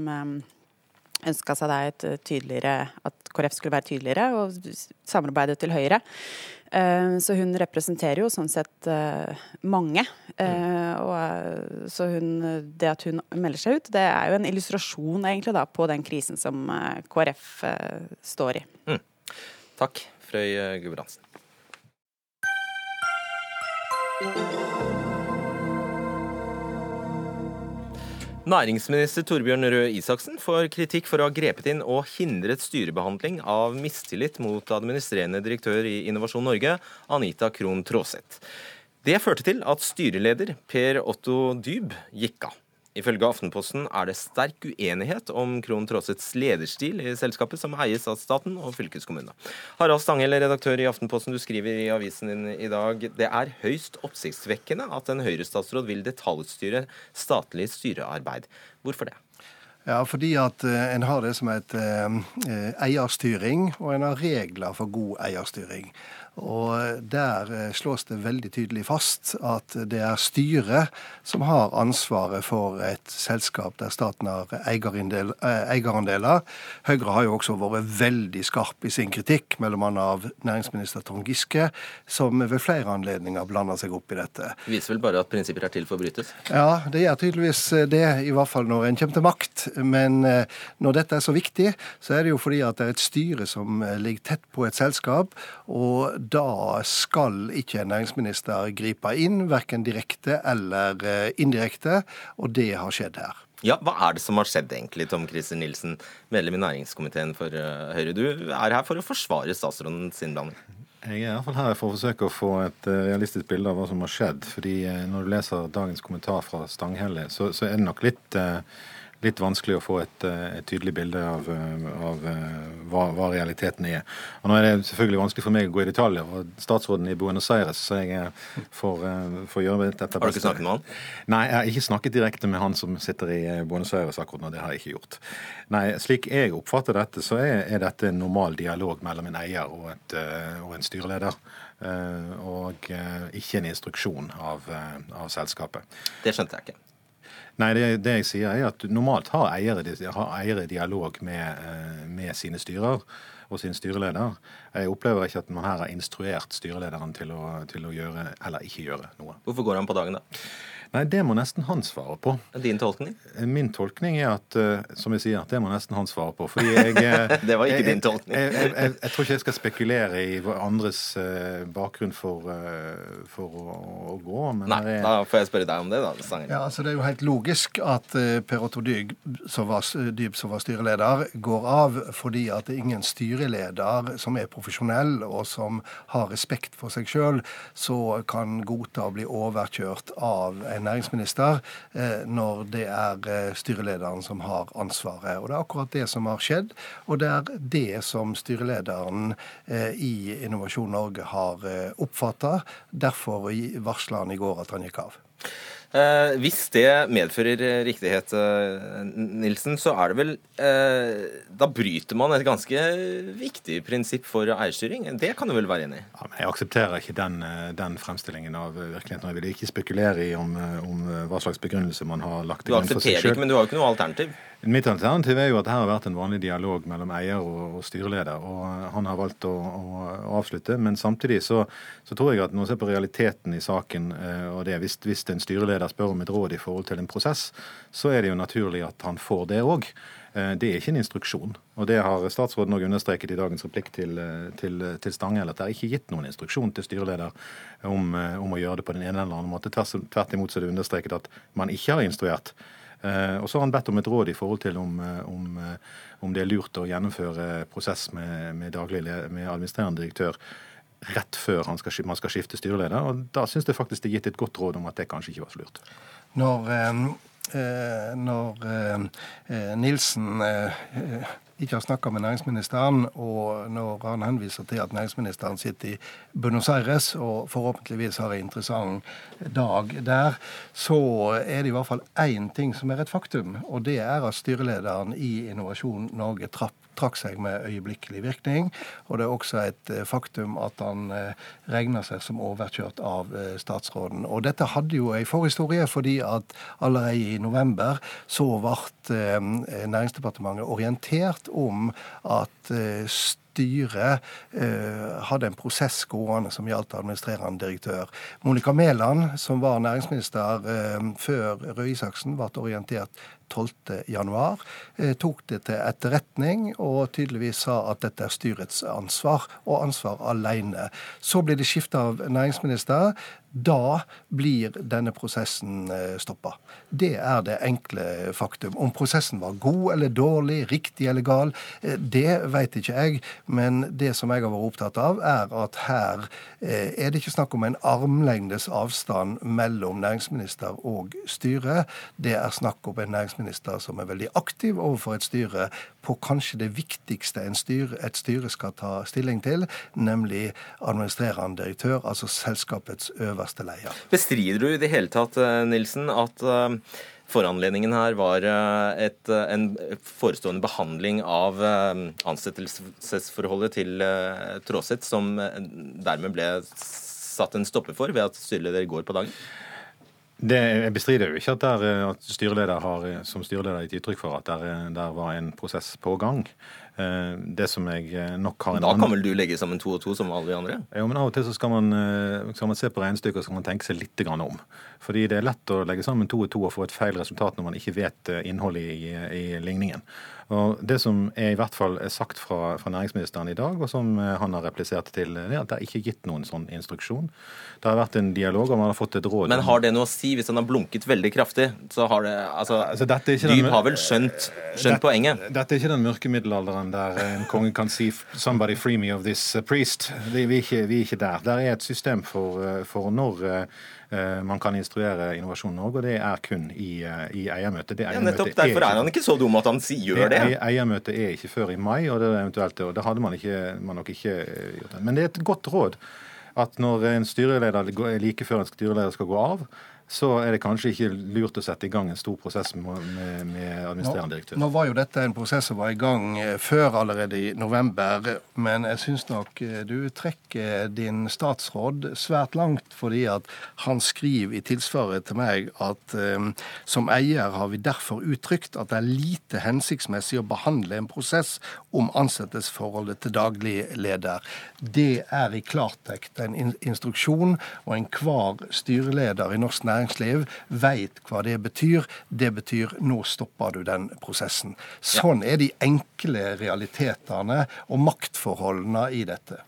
ønska seg et tydeligere, at KrF skulle være tydeligere og samarbeide til Høyre. Eh, så hun representerer jo sånn sett eh, mange. Eh, og så hun, det at hun melder seg ut, det er jo en illustrasjon egentlig da på den krisen som KrF står i. Mm. Takk, Frøy Gudbrandsen. Næringsminister Torbjørn Røe Isaksen får kritikk for å ha grepet inn og hindret styrebehandling av mistillit mot administrerende direktør i Innovasjon Norge, Anita Krohn Traaseth. Det førte til at styreleder Per Otto Dyb gikk av. Ifølge Aftenposten er det sterk uenighet om Krohn Traasets lederstil i selskapet, som eies av staten og fylkeskommunene. Harald Stanghell, redaktør i Aftenposten, du skriver i avisen din i dag det er høyst oppsiktsvekkende at en Høyre-statsråd vil detaljstyre statlig styrearbeid. Hvorfor det? Ja, fordi at uh, en har det som et uh, eierstyring, og en har regler for god eierstyring. Og Der eh, slås det veldig tydelig fast at det er styret som har ansvaret for et selskap der staten har eierandeler. Høyre har jo også vært veldig skarp i sin kritikk, mellom annet av næringsminister Trond Giske, som ved flere anledninger blander seg opp i dette. Det viser vel bare at prinsipper er til for å brytes? Ja, det gjør tydeligvis det, i hvert fall når en kommer til makt. Men eh, når dette er så viktig, så er det jo fordi at det er et styre som eh, ligger tett på et selskap, og da skal ikke en næringsminister gripe inn, verken direkte eller eh, indirekte, og det har skjedd her. Ja, Hva er det som har skjedd egentlig, Tom Christer Nilsen, medlem i næringskomiteen for Høyre? Du er her for å forsvare statsrådens innblanding. Jeg er i hvert fall her for å forsøke å få et realistisk bilde av hva som har skjedd. fordi Når du leser dagens kommentar fra Stanghelle, så, så er det nok litt eh, litt vanskelig å få et, eh, et tydelig bilde av, eh, av eh, hva, hva, realiteten er. Og Nå er det selvfølgelig vanskelig for meg å gå i detaljer. og Statsråden i Buenos Aires, så jeg får, får gjøre dette beste. Har du ikke snakket med han? Nei, jeg har ikke snakket direkte med han som sitter i Buenos Aires akkurat nå. Det har jeg ikke gjort. Nei, Slik jeg oppfatter dette, så er, er dette en normal dialog mellom en eier og, et, og en styreleder. Og ikke en instruksjon av, av selskapet. Det skjønte jeg ikke. Nei, det, det, jeg sier er at normalt har eiere, har eiere dialog med, eh, med, sine styrer og sin styreleder. Jeg opplever ikke at man her har instruert styrelederen til å, til å gjøre eller ikke gjøre noe. Hvorfor går han på dagen, da? Nei, Det må nesten han svare på. Din tolkning? Min tolkning er at uh, som jeg sier, det må nesten han svare på. fordi jeg, uh, Det var ikke jeg, din tolkning. Jeg, jeg, jeg, tror ikke jeg skal spekulere i andres bakgrunn for, for å, å, gå. Nei, da får jeg spørre deg om det, da. Sangen. Ja, altså Det er jo helt logisk at Per Otto Dyb, som var, Dyb, som var styreleder, går av fordi at det er ingen styreleder som er profesjonell og som har respekt for seg sjøl, så kan godta å bli overkjørt av en næringsminister eh, når det er eh, styrelederen som har ansvaret. Og Det er akkurat det som har skjedd, og det er det som styrelederen eh, i Innovasjon Norge har oppfatta. Derfor varsla han i går at han gikk av. Eh, hvis det medfører riktighet, eh, Nilsen, så er det vel eh, Da bryter man et ganske viktig prinsipp for eierstyring. Det kan du vel være enig i? Ja, jeg aksepterer ikke den, eh, den, fremstillingen av virkeligheten. Jeg vil ikke spekulere i om, eh, om hva slags begrunnelse man har lagt til grunn for seg selv. Du aksepterer ikke, men du har jo ikke noe alternativ? Mitt alternativ er jo at det her har vært en vanlig dialog mellom eier og, og styreleder, og han har valgt å, å, avslutte. Men samtidig så, så, tror jeg at når man ser på realiteten i saken, eh, og det hvis, hvis en styreleder spør om et råd i forhold til en prosess, så er det jo naturlig at han får det òg. Eh, det er ikke en instruksjon. Og Det har statsråden òg understreket i dagens replikk til, eh, til, til Stanghelle, at det er ikke gitt noen instruksjon til styreleder om, om, å gjøre det på den ene eller andre måte. Tvert imot så er det understreket at man ikke har instruert. Eh, og så har han bedt om et råd i forhold til om, eh, om, eh, om det er lurt å gjennomføre prosess med, med, daglig, med administrerende direktør rett før skal, man skal skifte styreleder. og Da syns jeg faktisk det er gitt et godt råd om at det kanskje ikke var så lurt. Når, eh, når eh, Nilsen eh, ikke har snakka med næringsministeren, og når han henviser til at næringsministeren sitter i Buenos Aires og forhåpentligvis har en interessant dag der, så er det i hvert fall én ting som er et faktum, og det er at styrelederen i Innovasjon Norge trapp trakk seg med øyeblikkelig virkning. Og det er også et eh, faktum at han eh, regner seg som overkjørt av eh, statsråden. Og dette hadde jo ei forhistorie, fordi at allerede i november så ble Næringsdepartementet orientert om at styret eh, hadde en prosess gående som gjaldt administrerende direktør. Monica Mæland, som var næringsminister eh, før Røe Isaksen, ble orientert 12.1. Eh, tok det til etterretning og tydeligvis sa at dette er styrets ansvar, og ansvar alene. Så ble det skifte av næringsminister. Da blir denne prosessen eh, stoppa. Det er det enkle faktum. Om prosessen var god eller dårlig, riktig eller gal, eh, det vet ikke jeg. Men det som jeg har vært opptatt av, er at her er det ikke snakk om en armlengdes avstand mellom næringsminister og styre. Det er snakk om en næringsminister som er veldig aktiv overfor et styre på kanskje det viktigste styre, et styre skal ta stilling til, nemlig administrerende direktør, altså selskapets øverste øverste leder. Bestrider du i det hele tatt, eh, Nilsen, at uh, foranledningen her var uh, et, en forestående behandling av ansettelsesforholdet til Tråseth, som dermed ble satt en stopper for ved at styreleder går på dagen? Det, jeg bestrider jo ikke at, der, at styreleder har som styreleder gitt uttrykk for at der, der var en prosess på gang. Eh, det som jeg eh, nok har en Da kan vel du legge sammen to og to som alle de andre? Jo, men av og til så skal man, eh, skal man se på regnestykket og skal man tenke seg litt om. Fordi det er lett å legge sammen to og to og få et feil resultat når man ikke vet innholdet i, i ligningen. Og Det som er i hvert fall er sagt fra, fra, næringsministeren i dag, og som han har replisert til, det er at det er ikke gitt noen sånn instruksjon. Det har vært en dialog, og man har fått et råd. Men har det noe å si hvis han har blunket veldig kraftig? Så har det altså, altså Dyb har vel skjønt, skjønt dette, poenget? Dette er ikke den mørke middelalderen der en konge kan si 'somebody free me of this uh, priest'. Vi er ikke, vi er ikke der. Der er et system for, uh, for når man kan instruere Innovasjon Norge, og det er kun i, i eiermøtet. Det ja, nettopp Derfor er, han ikke så dum at han gjør det. det. Eiermøtet er ikke før i mai, og det, eventuelt, og det hadde man, ikke, man nok ikke gjort. Men det er et godt råd at når en styreleder like før en styreleder skal gå av, så er det kanskje ikke lurt å sette i gang en stor prosess med, med administrerende direktør. Nå, nå, var jo dette en prosess som var i gang eh, før allerede i november, men jeg syns nok eh, du trekker din statsråd svært langt, fordi at han skriver i tilsvaret til meg at um, som eier har vi derfor uttrykt at det er lite hensiktsmessig å behandle en prosess om ansettelsesforholdet til daglig leder. Det er i klartekst en instruksjon, og enhver styreleder i norsk næringsliv næringsliv veit hva det betyr. Det betyr nå stopper du den prosessen. Sånn er de enkle realitetene og maktforholdene i dette.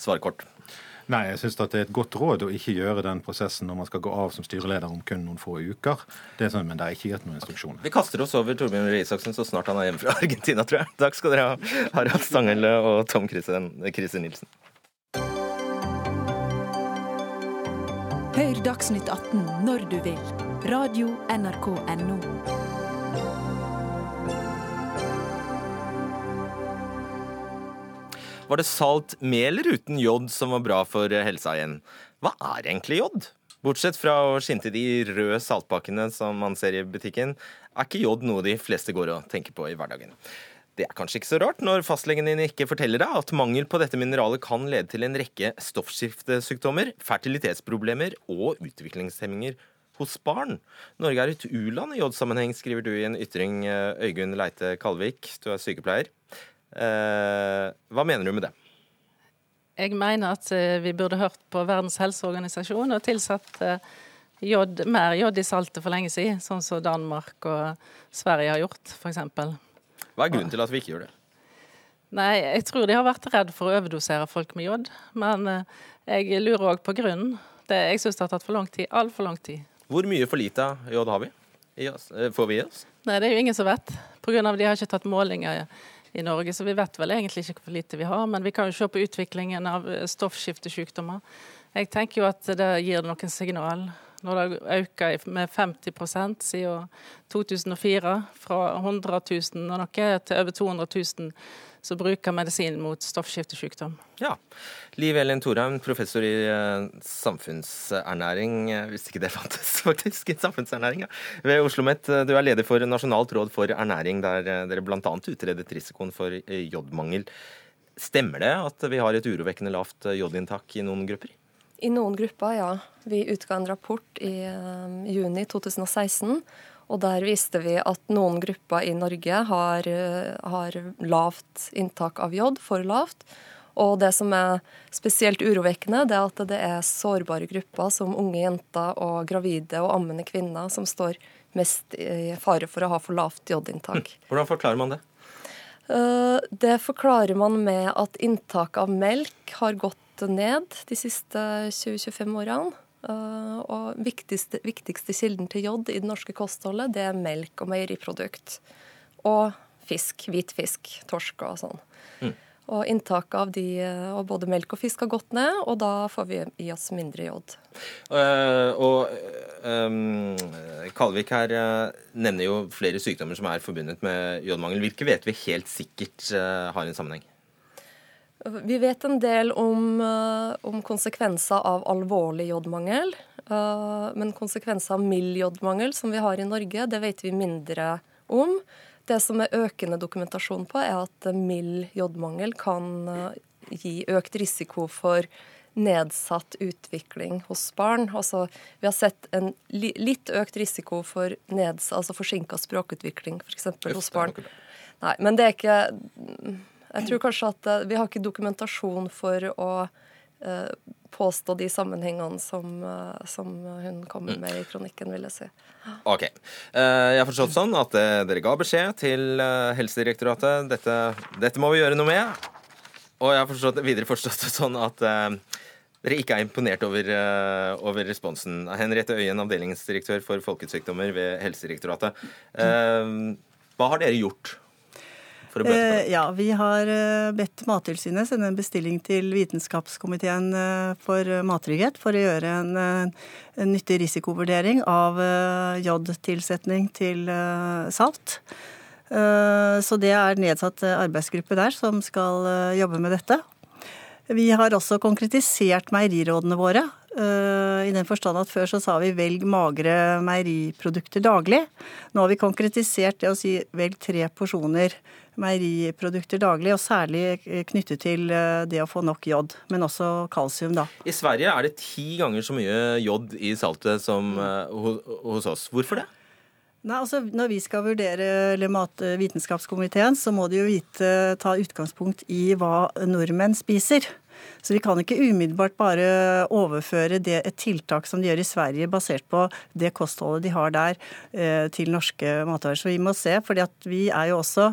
Svar kort. Nei, jeg syns det er et godt råd å ikke gjøre den prosessen når man skal gå av som styreleder om kun noen få uker. Det er sånn, Men det er ikke gitt noen instruksjoner. Vi kaster oss over Torbjørn Røe Isaksen så snart han er hjemme fra Argentina, tror jeg. Takk skal dere ha, Harald Stanghelle og Tom Christer Nilsen. Hør Dagsnytt 18 når du vil. Radio NRK Radio.nrk.no. Var det salt med eller uten jod som var bra for helsa igjen? Hva er egentlig jod? Bortsett fra å skinte de røde saltpakkene som man ser i butikken, er ikke jod noe de fleste går og tenker på i hverdagen. Det er kanskje ikke så rart når fastlegen din ikke forteller deg at mangel på dette mineralet kan lede til en rekke stoffskiftesykdommer, fertilitetsproblemer og utviklingshemminger hos barn. Norge er et u-land i joddsammenheng, skriver du i en ytring, eh, Øygunn Leite Kalvik. Du er sykepleier. Eh, hva mener du med det? Jeg mener at eh, vi burde hørt på Verdens helseorganisasjon og tilsatt jod, mer jod i saltet for lenge siden, sånn som Danmark og Sverige har gjort, f.eks. Hva er grunnen til at vi ikke gjør det? Nei, Jeg tror de har vært redd for å overdosere folk med jod. Men eh, jeg lurer òg på grunnen. Det, jeg syns det har tatt for lang tid. Altfor lang tid. Hvor mye for lite jod har vi? Eh, får vi i oss? Nei, Det er jo ingen som vet. Pga. de har ikke tatt målinger i Norge, så vi vet vel egentlig ikke hvor lite vi har. Men vi kan jo se på utviklingen av eh, stoffskiftesykdommer. Jeg tenker jo at det gir noen signal når det har økt med 50% siden 2004. Fra 100 000 og noe til over 200 000 som bruker medisin mot stoffskiftesykdom. Ja. Liv Elin Thorheim, professor i eh, samfunnsernæring. hvis ikke det fantes, faktisk. Samfunnsernæring, ja. Ved Oslo OsloMet. Du er leder for Nasjonalt råd for ernæring, der eh, dere bl.a. utredet risikoen for eh, jodmangel. Stemmer det at vi har et urovekkende lavt jodinntak i noen grupper? I noen grupper, ja. Vi utga en rapport i um, juni 2016. Og der viste vi at noen grupper i Norge har, uh, har, lavt inntak av jod, for lavt. Og det som er spesielt urovekkende, det er at det er sårbare grupper som unge jenter og gravide og ammende kvinner som står mest i fare for å ha for lavt jodinntak. Hm. Hvordan forklarer man det? Uh, det forklarer man med at inntaket av melk har gått ned de siste 20-25 årene. Uh, og viktigste, viktigste, kilden til jod i det norske kostholdet, det er melk og meieriprodukt. Og fisk. Hvit fisk. Torsk og sånn. Mm. Og inntaket av de, og både melk og fisk har gått ned, og da får vi i oss mindre jod. Uh, og um, Kalvik her uh, nevner jo flere sykdommer som er forbundet med jodmangel. Hvilke vet vi helt sikkert har en sammenheng? Vi vet en del om, eh, om om konsekvenser av alvorlig jodmangel. Men konsekvenser av mild jodmangel, som vi har i Norge, det vet vi mindre om. Det som er økende dokumentasjon på, er at mild jodmangel kan gi økt risiko for nedsatt utvikling hos barn. Altså, vi har sett en litt økt risiko for neds, altså forsinka språkutvikling f.eks. hos barn. Nei, men det er ikke Jeg tror kanskje at eh, vi har ikke dokumentasjon for å uh, påstå de sammenhengene som, uh, som, hun kommer mm. med i kronikken, vil jeg si. OK. Jeg har forstått sånn at dere ga beskjed til Helsedirektoratet. Dette, dette må vi gjøre noe med. Og jeg har forstått, videre forstått det sånn at dere ikke er imponert over, over, responsen. Henriette Øyen, avdelingsdirektør for folkesykdommer ved Helsedirektoratet. Hva har dere gjort? For å bøte på det? ja, Vi har bedt Mattilsynet sende en bestilling til Vitenskapskomiteen for mattrygghet for å gjøre en, en nyttig risikovurdering av jodtilsetning til salt. Eh, så det er nedsatt arbeidsgruppe der som skal eh, jobbe med dette. Vi har også konkretisert meierirådene våre. Eh, I den forstand at før så sa vi 'velg magre meieriprodukter daglig'. Nå har vi konkretisert det å si 'velg tre porsjoner meieriprodukter daglig', og særlig knyttet til det å få nok jod, men også kalsium, da. I Sverige er det ti ganger så mye jod i saltet som hos oss. Hvorfor det? Nei, altså Når vi skal vurdere eller Matvitenskapskomiteen, så må de jo vite, ta utgangspunkt i hva nordmenn spiser. Så vi kan ikke umiddelbart bare overføre det, et tiltak som de gjør i Sverige, basert på det kostholdet de har der, eh, til norske matvarer. Så vi må se, at vi er jo også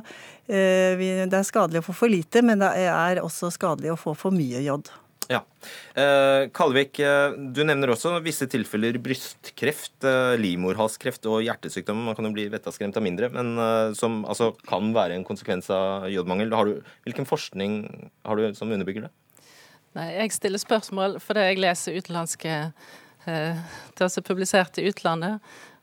eh, Det er skadelig å få for lite, men det er også skadelig å få for mye jod. Ja. Eh, Kalvik, du nevner også visse tilfeller brystkreft, livmorhalskreft og hjertesykdom. Man kan jo bli vettaskremt av mindre, men som altså, kan være en konsekvens av jodmangel. hvilken forskning har du som underbygger det? Nei, Jeg stiller spørsmål fordi jeg leser utenlandske eh, er å publisert i utlandet.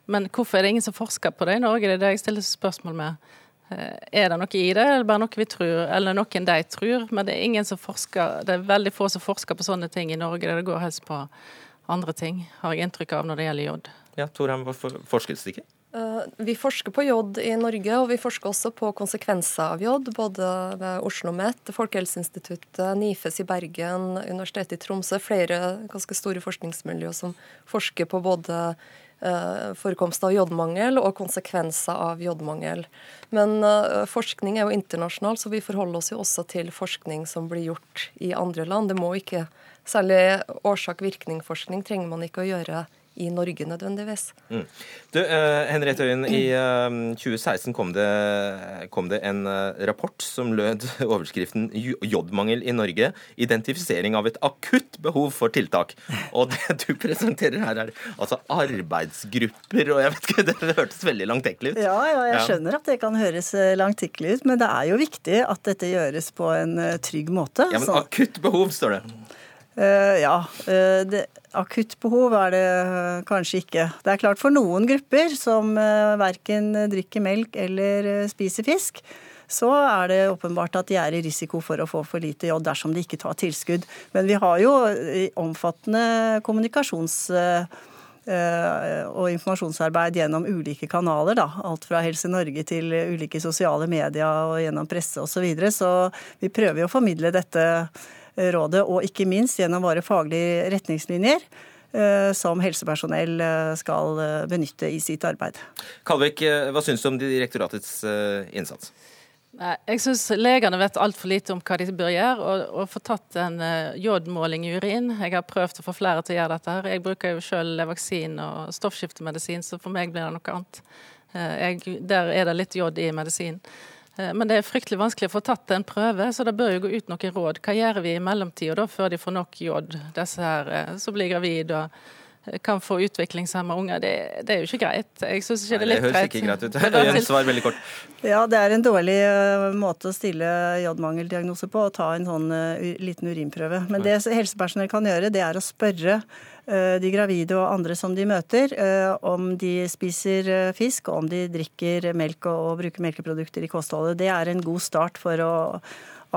Men hvorfor er det ingen som forsker på det i Norge? Det er det jeg stiller spørsmål med. Eh, er det noe i det, eller bare noe vi tror, eller noen de tror? Men det er ingen som forsker, det er veldig få som forsker på sånne ting i Norge. Det går helst på andre ting, har jeg inntrykk av når det gjelder jod. Ja, Torheim, hvorfor forskes det ikke? Uh, vi forsker på jod i Norge, og vi forsker også på konsekvenser av jod. Både ved Oslo OsloMet, Folkehelseinstituttet, NIFES i Bergen, Universitetet i Tromsø. Flere ganske store forskningsmiljøer som forsker på både Eh, forekomst av jodmangel og konsekvenser av jodmangel. Men eh, forskning er jo internasjonal, så vi forholder oss jo også til forskning som blir gjort i andre land. Det må ikke, Særlig årsak-virkning-forskning trenger man ikke å gjøre i Norge nødvendigvis. Mm. Du, uh, Henriette Øyen, i uh, eh, 2016 kom det, kom det en uh, rapport som lød overskriften 'Jodmangel i Norge. Identifisering av et akutt behov for tiltak'. Og det du presenterer her, er altså arbeidsgrupper, og jeg vet ikke, det hørtes veldig langtekkelig ut. Ja, ja, jeg skjønner at det kan høres langtekkelig ut, men det er jo viktig at dette gjøres på en trygg måte. Ja, Men akutt behov, står det. Uh, ja. Uh, det, akutt behov er det uh, kanskje ikke. Det er klart for noen grupper som verken drikker melk eller spiser fisk, så er det åpenbart at de er i risiko for å få for lite jod dersom de ikke tar tilskudd. Men vi har jo omfattende kommunikasjons- og informasjonsarbeid gjennom ulike kanaler. Da. Alt fra Helse Norge til ulike sosiale medier og gjennom presse osv. Så, videre. så vi prøver jo å formidle dette rådet, og ikke minst gjennom våre faglige retningslinjer eh, som helsepersonell eh, skal eh, benytte i sitt arbeid. Kalvik, hva syns du om direktoratets innsats? Jeg syns legene vet altfor lite om hva de bør gjøre, og, og få tatt en jodmåling i urin. Jeg har prøvd å få flere til å gjøre dette. her. Jeg bruker jo selv vaksin og stoffskiftemedisin, så for meg blir det noe annet. Jeg, der er det litt jod i medisinen. Eh, men det er fryktelig vanskelig å få tatt en prøve, så det bør jo gå ut noen råd. Hva gjør vi i mellomtida før de får nok jod, disse her eh, som blir gravide og kan få utviklingshemma unger. Det, det, er jo ikke greit. Jeg syns ikke det er litt greit. Det høres ikke greit ut. Jens, svar veldig kort. Ja, det er en dårlig måte å stille jodmangeldiagnose på, å ta en sånn liten urinprøve. Men det helsepersonell kan gjøre, det er å spørre uh, de gravide og andre som de møter, eh, om de spiser eh, fisk, og om de drikker melk og bruker melkeprodukter i kostholdet. Det er en god start for å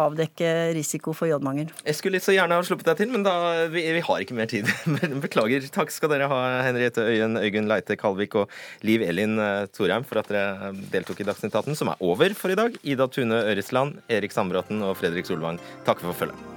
avdekke risiko for jodmangel. Jeg skulle så gjerne ha sluppet deg til, men da, vi, vi har ikke mer tid. Beklager. Takk skal dere ha, Henriette Øyen, Øygunn Leite Kalvik og Liv Elin eh, Thorheim, for at dere deltok i Dagsnytt 18, som er over for i dag. Ida Tune Øresland, Erik Sandbråten og Fredrik Solvang, takk for følget.